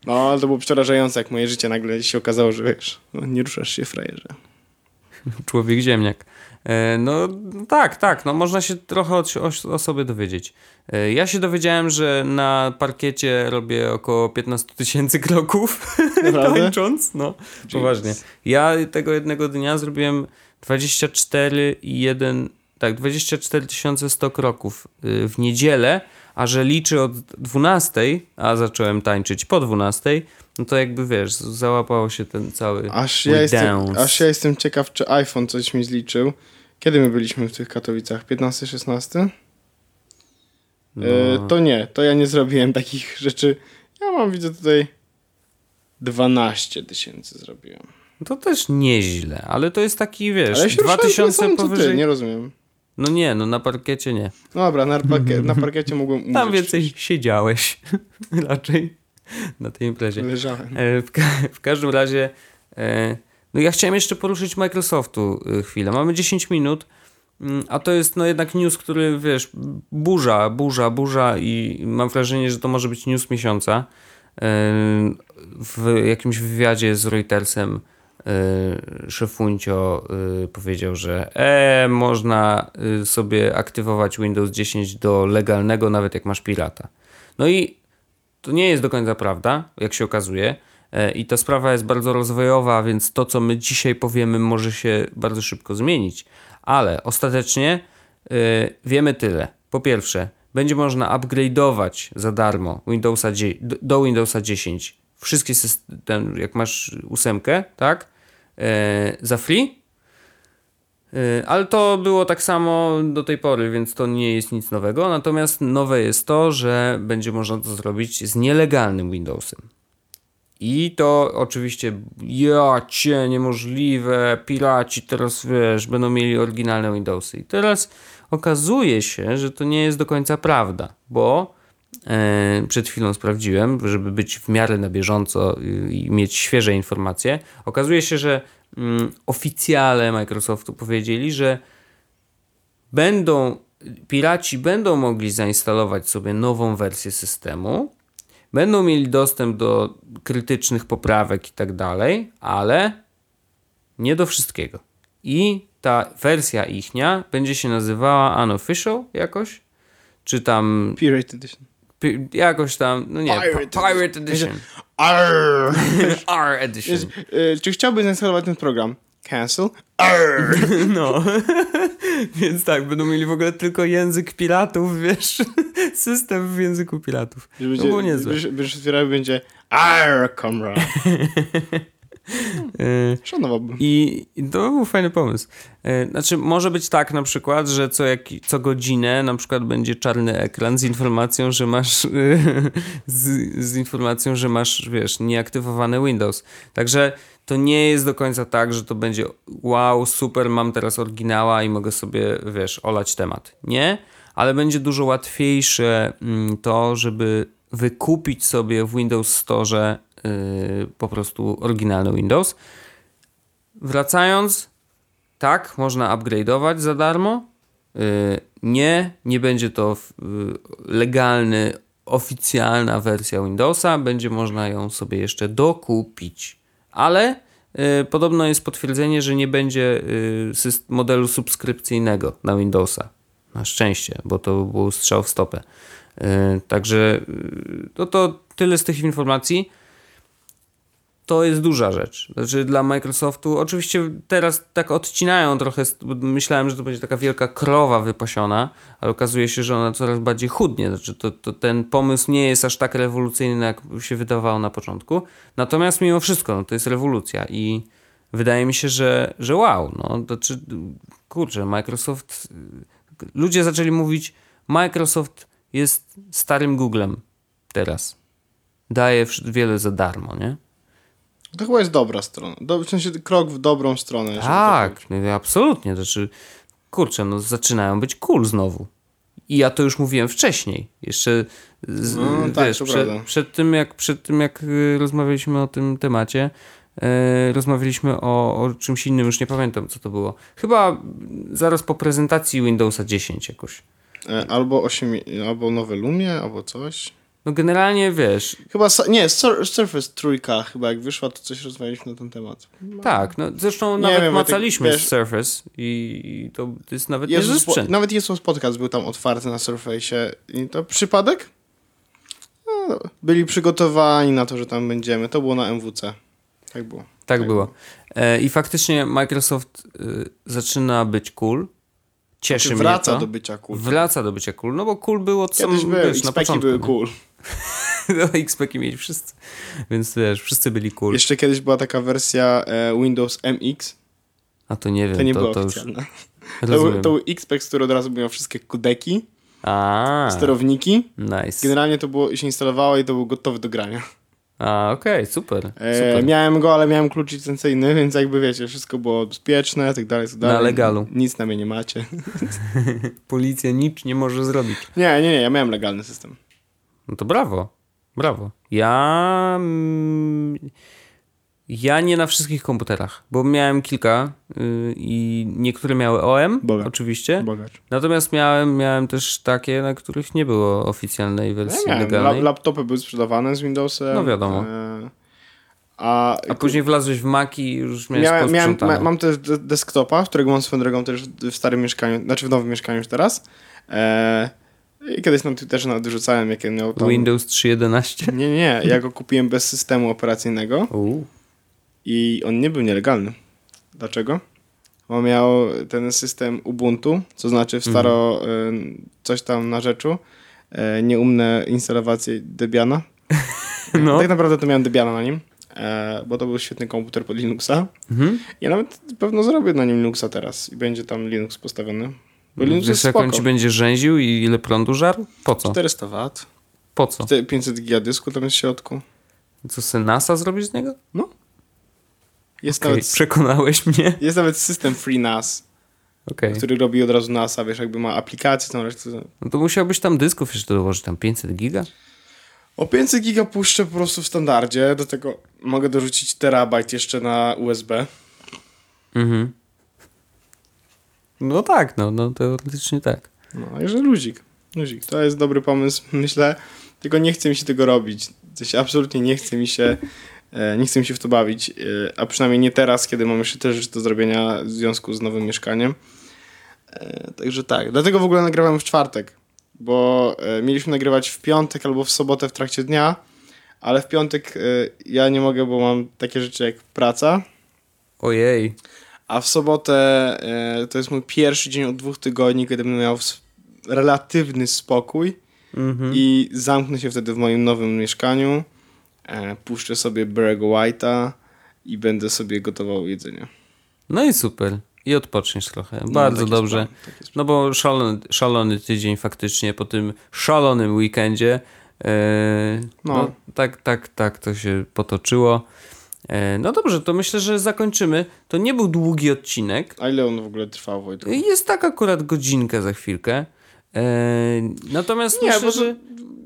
Speaker 2: No, ale to było przerażające, jak moje życie nagle się okazało, że wiesz, no, nie ruszasz się, frajerze.
Speaker 1: Człowiek ziemniak. E, No tak, tak, no można się trochę o, o, sobie dowiedzieć. E, Ja się dowiedziałem, że na parkiecie robię około 15 tysięcy kroków tańcząc. No, poważnie. Ja tego jednego dnia zrobiłem 24 i 1, tak, 24 100 kroków y, w niedzielę, a że liczy od 12, a zacząłem tańczyć po 12, no to jakby wiesz, załapało się ten cały
Speaker 2: Aż ja, jestem, aż ja jestem ciekaw, czy iPhone coś mi zliczył. Kiedy my byliśmy w tych Katowicach? 15-16?
Speaker 1: No.
Speaker 2: E, to nie, to ja nie zrobiłem takich rzeczy. Ja mam, widzę tutaj 12 tysięcy zrobiłem.
Speaker 1: To też nieźle, ale to jest taki, wiesz,
Speaker 2: Ale ja się ruszałem tyle
Speaker 1: 2000
Speaker 2: samo, co
Speaker 1: powyżej.
Speaker 2: Ty, nie rozumiem.
Speaker 1: No nie, no na parkiecie nie.
Speaker 2: No dobra, na, parkie, na parkiecie mogłem umrzeć.
Speaker 1: Tam więcej siedziałeś raczej na tej imprezie.
Speaker 2: Leżałem.
Speaker 1: E, w, ka- w każdym razie, e, no ja chciałem jeszcze poruszyć Microsoftu e, chwilę. Mamy 10 minut, mm, a to jest no jednak news, który wiesz, burza, burza, burza i mam wrażenie, że to może być news miesiąca. E, W jakimś wywiadzie z Reutersem e, szefuncio powiedział, że e, można sobie aktywować Windows 10 do legalnego, nawet jak masz pirata. No i to nie jest do końca prawda, jak się okazuje. E, I ta sprawa jest bardzo rozwojowa, więc to, co my dzisiaj powiemy, może się bardzo szybko zmienić. Ale ostatecznie y, wiemy tyle. po pierwsze, będzie można upgrade'ować za darmo Windowsa do- do Windowsa 10 wszystkie systemy, jak masz ósemkę, tak? E, za free. E, ale to było tak samo do tej pory, więc to nie jest nic nowego. Natomiast nowe jest to, że będzie można to zrobić z nielegalnym Windowsem. I to oczywiście, ja cię, niemożliwe, piraci teraz, wiesz, będą mieli oryginalne Windowsy. I teraz okazuje się, że to nie jest do końca prawda, bo e, przed chwilą sprawdziłem, żeby być w miarę na bieżąco i, i mieć świeże informacje. Okazuje się, że mm, oficjale Microsoftu powiedzieli, że będą, piraci będą mogli zainstalować sobie nową wersję systemu, będą mieli dostęp do krytycznych poprawek i tak dalej, ale nie do wszystkiego. I ta wersja ichnia będzie się nazywała Unofficial jakoś, czy tam
Speaker 2: Pirate Edition.
Speaker 1: pi- jakoś tam, no nie,
Speaker 2: Pirate
Speaker 1: Pirate, Edition.
Speaker 2: Arr!
Speaker 1: R Edition.
Speaker 2: Wiesz, y, czy chciałbyś zainstalować ten program? Cancel. Arr!
Speaker 1: No, więc tak, będą mieli w ogóle tylko język piratów, wiesz, system w języku piratów. To
Speaker 2: Będzie,
Speaker 1: było niezłe.
Speaker 2: Będziesz, otwierał będzie Arr, comrade.
Speaker 1: Y,
Speaker 2: Szanowałbym.
Speaker 1: I, I to był fajny pomysł. E, Znaczy, może być tak na przykład, że co, jak, co godzinę na przykład będzie czarny ekran z informacją, że masz z, z informacją, że masz, wiesz, nieaktywowany Windows. Także to nie jest do końca tak, że to będzie wow, super, mam teraz oryginała i mogę sobie, wiesz, olać temat. Nie, ale będzie dużo łatwiejsze mm, to, żeby wykupić sobie w Windows Store po prostu oryginalny Windows. Wracając, tak, można upgrade'ować za darmo. Yy, nie, nie będzie to yy, legalny, oficjalna wersja Windowsa. Będzie można ją sobie jeszcze dokupić. Ale podobno jest potwierdzenie, że nie będzie modelu subskrypcyjnego na Windowsa. Na szczęście, bo to był strzał w stopę. Także no to tyle z tych informacji to jest duża rzecz. Znaczy dla Microsoftu, oczywiście teraz tak odcinają trochę, myślałem, że to będzie taka wielka krowa wypasiona, ale okazuje się, że ona coraz bardziej chudnie. Znaczy to, to ten pomysł nie jest aż tak rewolucyjny, jak się wydawało na początku. Natomiast mimo wszystko, no, to jest rewolucja i wydaje mi się, że, że wow, no, to kurczę, Microsoft, ludzie zaczęli mówić, Microsoft jest starym Googlem teraz. Daje wiele za darmo, nie?
Speaker 2: To chyba jest dobra strona. Do, w sensie krok w dobrą stronę.
Speaker 1: Tak,
Speaker 2: tak
Speaker 1: no, absolutnie. Znaczy, kurczę, no zaczynają być cool znowu. I ja to już mówiłem wcześniej. Jeszcze z,
Speaker 2: No, tak,
Speaker 1: wiesz,
Speaker 2: to
Speaker 1: przed, przed tym, jak, przed tym, jak y, rozmawialiśmy o tym temacie, y, rozmawialiśmy o, o czymś innym, już nie pamiętam, co to było. Chyba zaraz po prezentacji Windowsa 10 jakoś.
Speaker 2: E, Albo 8, albo nowe Lumie, albo coś.
Speaker 1: No generalnie, wiesz,
Speaker 2: Chyba, nie, Sur- Surface trójka chyba jak wyszła, to coś rozmawialiśmy na ten temat.
Speaker 1: tak, no zresztą
Speaker 2: Nie
Speaker 1: nawet
Speaker 2: wiem,
Speaker 1: macaliśmy
Speaker 2: wiesz-
Speaker 1: z Surface i, i to, to jest nawet
Speaker 2: Jezus,
Speaker 1: sprzęt.
Speaker 2: nawet Jesus Podcast był tam otwarty na Surface. I to przypadek? No, byli przygotowani na to, że tam będziemy. To było na MWC. Tak było.
Speaker 1: Tak
Speaker 2: Tak
Speaker 1: było. E, I faktycznie Microsoft y, zaczyna być cool. Cieszy
Speaker 2: Czy
Speaker 1: mnie
Speaker 2: wraca
Speaker 1: to.
Speaker 2: do bycia cool.
Speaker 1: Wraca do bycia cool, no bo cool było od
Speaker 2: Kiedyś
Speaker 1: sam,
Speaker 2: były,
Speaker 1: wiesz, na początku.
Speaker 2: były
Speaker 1: nie?
Speaker 2: cool.
Speaker 1: No, XP-ki mieli wszyscy. Więc wiesz, wszyscy byli cool.
Speaker 2: Jeszcze kiedyś była taka wersja e, Windows MX.
Speaker 1: A to nie wiem,
Speaker 2: To nie
Speaker 1: to,
Speaker 2: była
Speaker 1: to już
Speaker 2: oficjalna. To był,
Speaker 1: rozumiem.
Speaker 2: to był XP, który od razu miał wszystkie kudeki,
Speaker 1: A,
Speaker 2: sterowniki.
Speaker 1: nice.
Speaker 2: Generalnie to było, się instalowało i to był gotowy do grania.
Speaker 1: A, okej, super.
Speaker 2: E,
Speaker 1: super.
Speaker 2: miałem go, ale miałem klucz licencyjny, więc jakby wiecie, wszystko było bezpieczne, tak dalej, tak dalej.
Speaker 1: legalu.
Speaker 2: Nic na mnie nie macie.
Speaker 1: Policja nic nie może zrobić.
Speaker 2: Nie, nie, nie, ja miałem legalny system.
Speaker 1: No to brawo. Brawo. Ja. mm, Ja nie na wszystkich komputerach, bo miałem kilka y, i niektóre miały OM,
Speaker 2: Boga.
Speaker 1: oczywiście.
Speaker 2: Bogacz.
Speaker 1: Natomiast miałem, miałem też takie, na których nie było oficjalnej
Speaker 2: Ja
Speaker 1: wersji
Speaker 2: miałem.
Speaker 1: legalnej.
Speaker 2: La, laptopy były sprzedawane z Windowsem.
Speaker 1: No wiadomo.
Speaker 2: E, a,
Speaker 1: A później wlazłeś w Mac i już miałeś
Speaker 2: miałem, miałem, ma, mam też de- desktopa, którego mam swoją drogą też w starym mieszkaniu, znaczy w nowym mieszkaniu już teraz. E, I kiedyś na Twitterze nawet wyrzucałem, jakie miał tam...
Speaker 1: Windows 3.11.
Speaker 2: Nie, nie, ja go kupiłem bez systemu operacyjnego
Speaker 1: Uuu.
Speaker 2: i on nie był nielegalny. Dlaczego? On miał ten system Ubuntu, co znaczy w staro y, coś tam na rzeczu, y, nieumne instalacje Debiana.
Speaker 1: No.
Speaker 2: Tak naprawdę to miałem Debiana na nim, e, bo to był świetny komputer pod Linuxa.
Speaker 1: Mhm.
Speaker 2: Ja nawet pewno zrobię na nim Linuxa teraz i będzie tam Linux postawiony. Linux
Speaker 1: Wiesz, jak on ci będzie rzęził i ile prądu żarł? Po co?
Speaker 2: 400 W,
Speaker 1: Po co?
Speaker 2: 500 giga dysku tam jest w środku.
Speaker 1: Co se NASA zrobić z niego?
Speaker 2: Jest,
Speaker 1: Okej,
Speaker 2: nawet,
Speaker 1: Przekonałeś mnie.
Speaker 2: jest nawet system FreeNAS,
Speaker 1: Okej.
Speaker 2: który robi od razu NASA, wiesz, jakby ma aplikację, tą resztę.
Speaker 1: No to musiałbyś tam dysków jeszcze dołożyć, tam 500 giga?
Speaker 2: O 500 giga puszczę po prostu w standardzie, do tego mogę dorzucić terabajt jeszcze na USB.
Speaker 1: Mhm. No tak, no, no teoretycznie tak.
Speaker 2: No, także luzik. Luzik. To jest dobry pomysł, myślę. Tylko nie chce mi się tego robić. Sensie absolutnie nie chce mi się, e, nie chce mi się w to bawić. E, a przynajmniej nie teraz, kiedy mam jeszcze też rzeczy do zrobienia w związku z nowym mieszkaniem. E, także tak. Dlatego w ogóle nagrywam w czwartek. Bo mieliśmy nagrywać w piątek albo w sobotę w trakcie dnia. Ale w piątek ja nie mogę, bo mam takie rzeczy jak praca.
Speaker 1: Ojej.
Speaker 2: A w sobotę e, to jest mój pierwszy dzień od dwóch tygodni, kiedy będę miał relatywny spokój
Speaker 1: Mhm.
Speaker 2: i zamknę się wtedy w moim nowym mieszkaniu, e, puszczę sobie Barry'ego White'a i będę sobie gotował jedzenie.
Speaker 1: No i super. I odpoczniesz trochę.
Speaker 2: No,
Speaker 1: Bardzo
Speaker 2: taki
Speaker 1: dobrze.
Speaker 2: plan,
Speaker 1: No bo szalony, szalony tydzień faktycznie po tym szalonym weekendzie. E, no.
Speaker 2: No.
Speaker 1: tak, tak, tak to się potoczyło. E, no dobrze, to myślę, że zakończymy. To nie był długi odcinek.
Speaker 2: A ile on w ogóle trwał, Wojtku?
Speaker 1: Jest tak akurat godzinkę za chwilkę. E, natomiast
Speaker 2: Nie,
Speaker 1: myślę, że...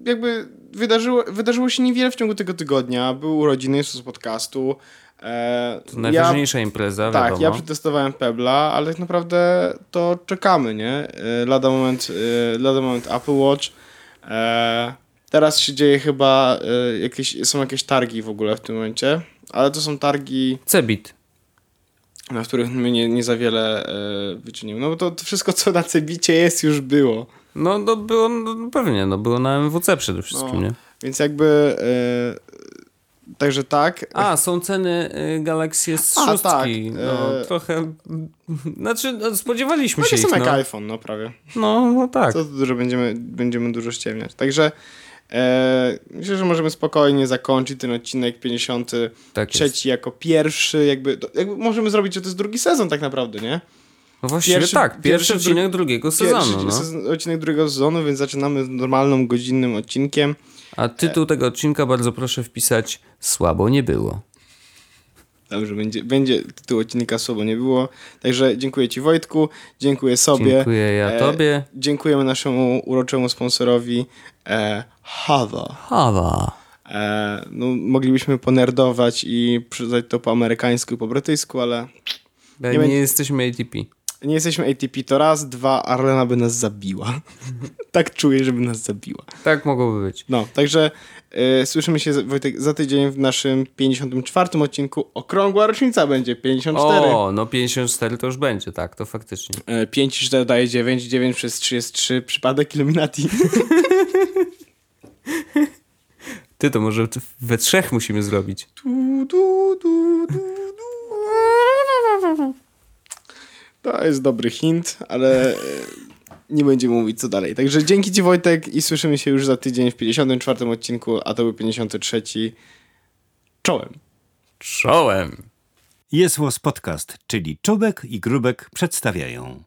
Speaker 2: jakby wydarzyło, wydarzyło się niewiele w ciągu tego tygodnia. Był urodziny z podcastu. E,
Speaker 1: To najważniejsza impreza,
Speaker 2: Tak,
Speaker 1: wiadomo.
Speaker 2: ja przetestowałem Pebla, ale tak naprawdę to czekamy, nie? Lada moment, lada moment Apple Watch. E, Teraz się dzieje chyba, jakieś, są jakieś targi w ogóle w tym momencie, ale to są targi,
Speaker 1: Cebit.
Speaker 2: na których my nie, nie za wiele e, wyczynimy. No bo to, to wszystko, co na Cebicie jest, już było.
Speaker 1: No, no było, no, pewnie, no było na MWC przede wszystkim,
Speaker 2: No.
Speaker 1: nie?
Speaker 2: Więc jakby, e, także tak.
Speaker 1: A, są ceny y, Galaxy S6.
Speaker 2: A, tak,
Speaker 1: No,
Speaker 2: e-
Speaker 1: trochę. Znaczy, no, spodziewaliśmy
Speaker 2: No
Speaker 1: się ich.
Speaker 2: są jak
Speaker 1: No.
Speaker 2: iPhone, no prawie.
Speaker 1: no, no tak.
Speaker 2: Tu dużo będziemy, będziemy dużo ściemniać. Także e, myślę, że możemy spokojnie zakończyć ten odcinek 53
Speaker 1: tak
Speaker 2: jako pierwszy, jakby, jakby możemy zrobić, że to jest drugi sezon tak naprawdę, nie?
Speaker 1: No właściwie
Speaker 2: pierwszy-
Speaker 1: tak, pierwszy,
Speaker 2: pierwszy,
Speaker 1: odcinek drugiego sezonu.
Speaker 2: Pierwszy
Speaker 1: No.
Speaker 2: sezon, odcinek drugiego sezonu, więc zaczynamy z normalnym, godzinnym odcinkiem.
Speaker 1: A tytuł tego odcinka bardzo proszę wpisać Słabo nie było.
Speaker 2: Dobrze, będzie, będzie tytuł odcinka słowo nie było. Także dziękuję Ci Wojtku, dziękuję sobie.
Speaker 1: Dziękuję ja
Speaker 2: E,
Speaker 1: tobie.
Speaker 2: Dziękujemy naszemu uroczemu sponsorowi e, Hava.
Speaker 1: Hawa.
Speaker 2: E, no, moglibyśmy ponerdować i przyznać to po amerykańsku i po brytyjsku, ale
Speaker 1: Nie,
Speaker 2: Nie
Speaker 1: nie
Speaker 2: będzie-
Speaker 1: jesteśmy ATP.
Speaker 2: Nie jesteśmy ATP to raz, dwa, Arlena by nas zabiła. tak czuję, żeby nas zabiła.
Speaker 1: Tak mogłoby być.
Speaker 2: No, także e, słyszymy się Wojtek, za tydzień w naszym 54 odcinku. Okrągła rocznica będzie, 54.
Speaker 1: O, no 54 to już będzie, tak, to faktycznie.
Speaker 2: E, 5 i 4 daje 9, 9 przez 3 jest 3, przypadek Illuminati.
Speaker 1: Ty to może we trzech musimy zrobić.
Speaker 2: Du, du, du, du. To jest dobry hint, ale e, nie będziemy mówić co dalej. Także dzięki Ci Wojtek i słyszymy się już za tydzień w 54 odcinku, a to był 53. Czołem.
Speaker 1: Czołem.
Speaker 3: Jest Podcast, czyli Czubek i Grubek przedstawiają.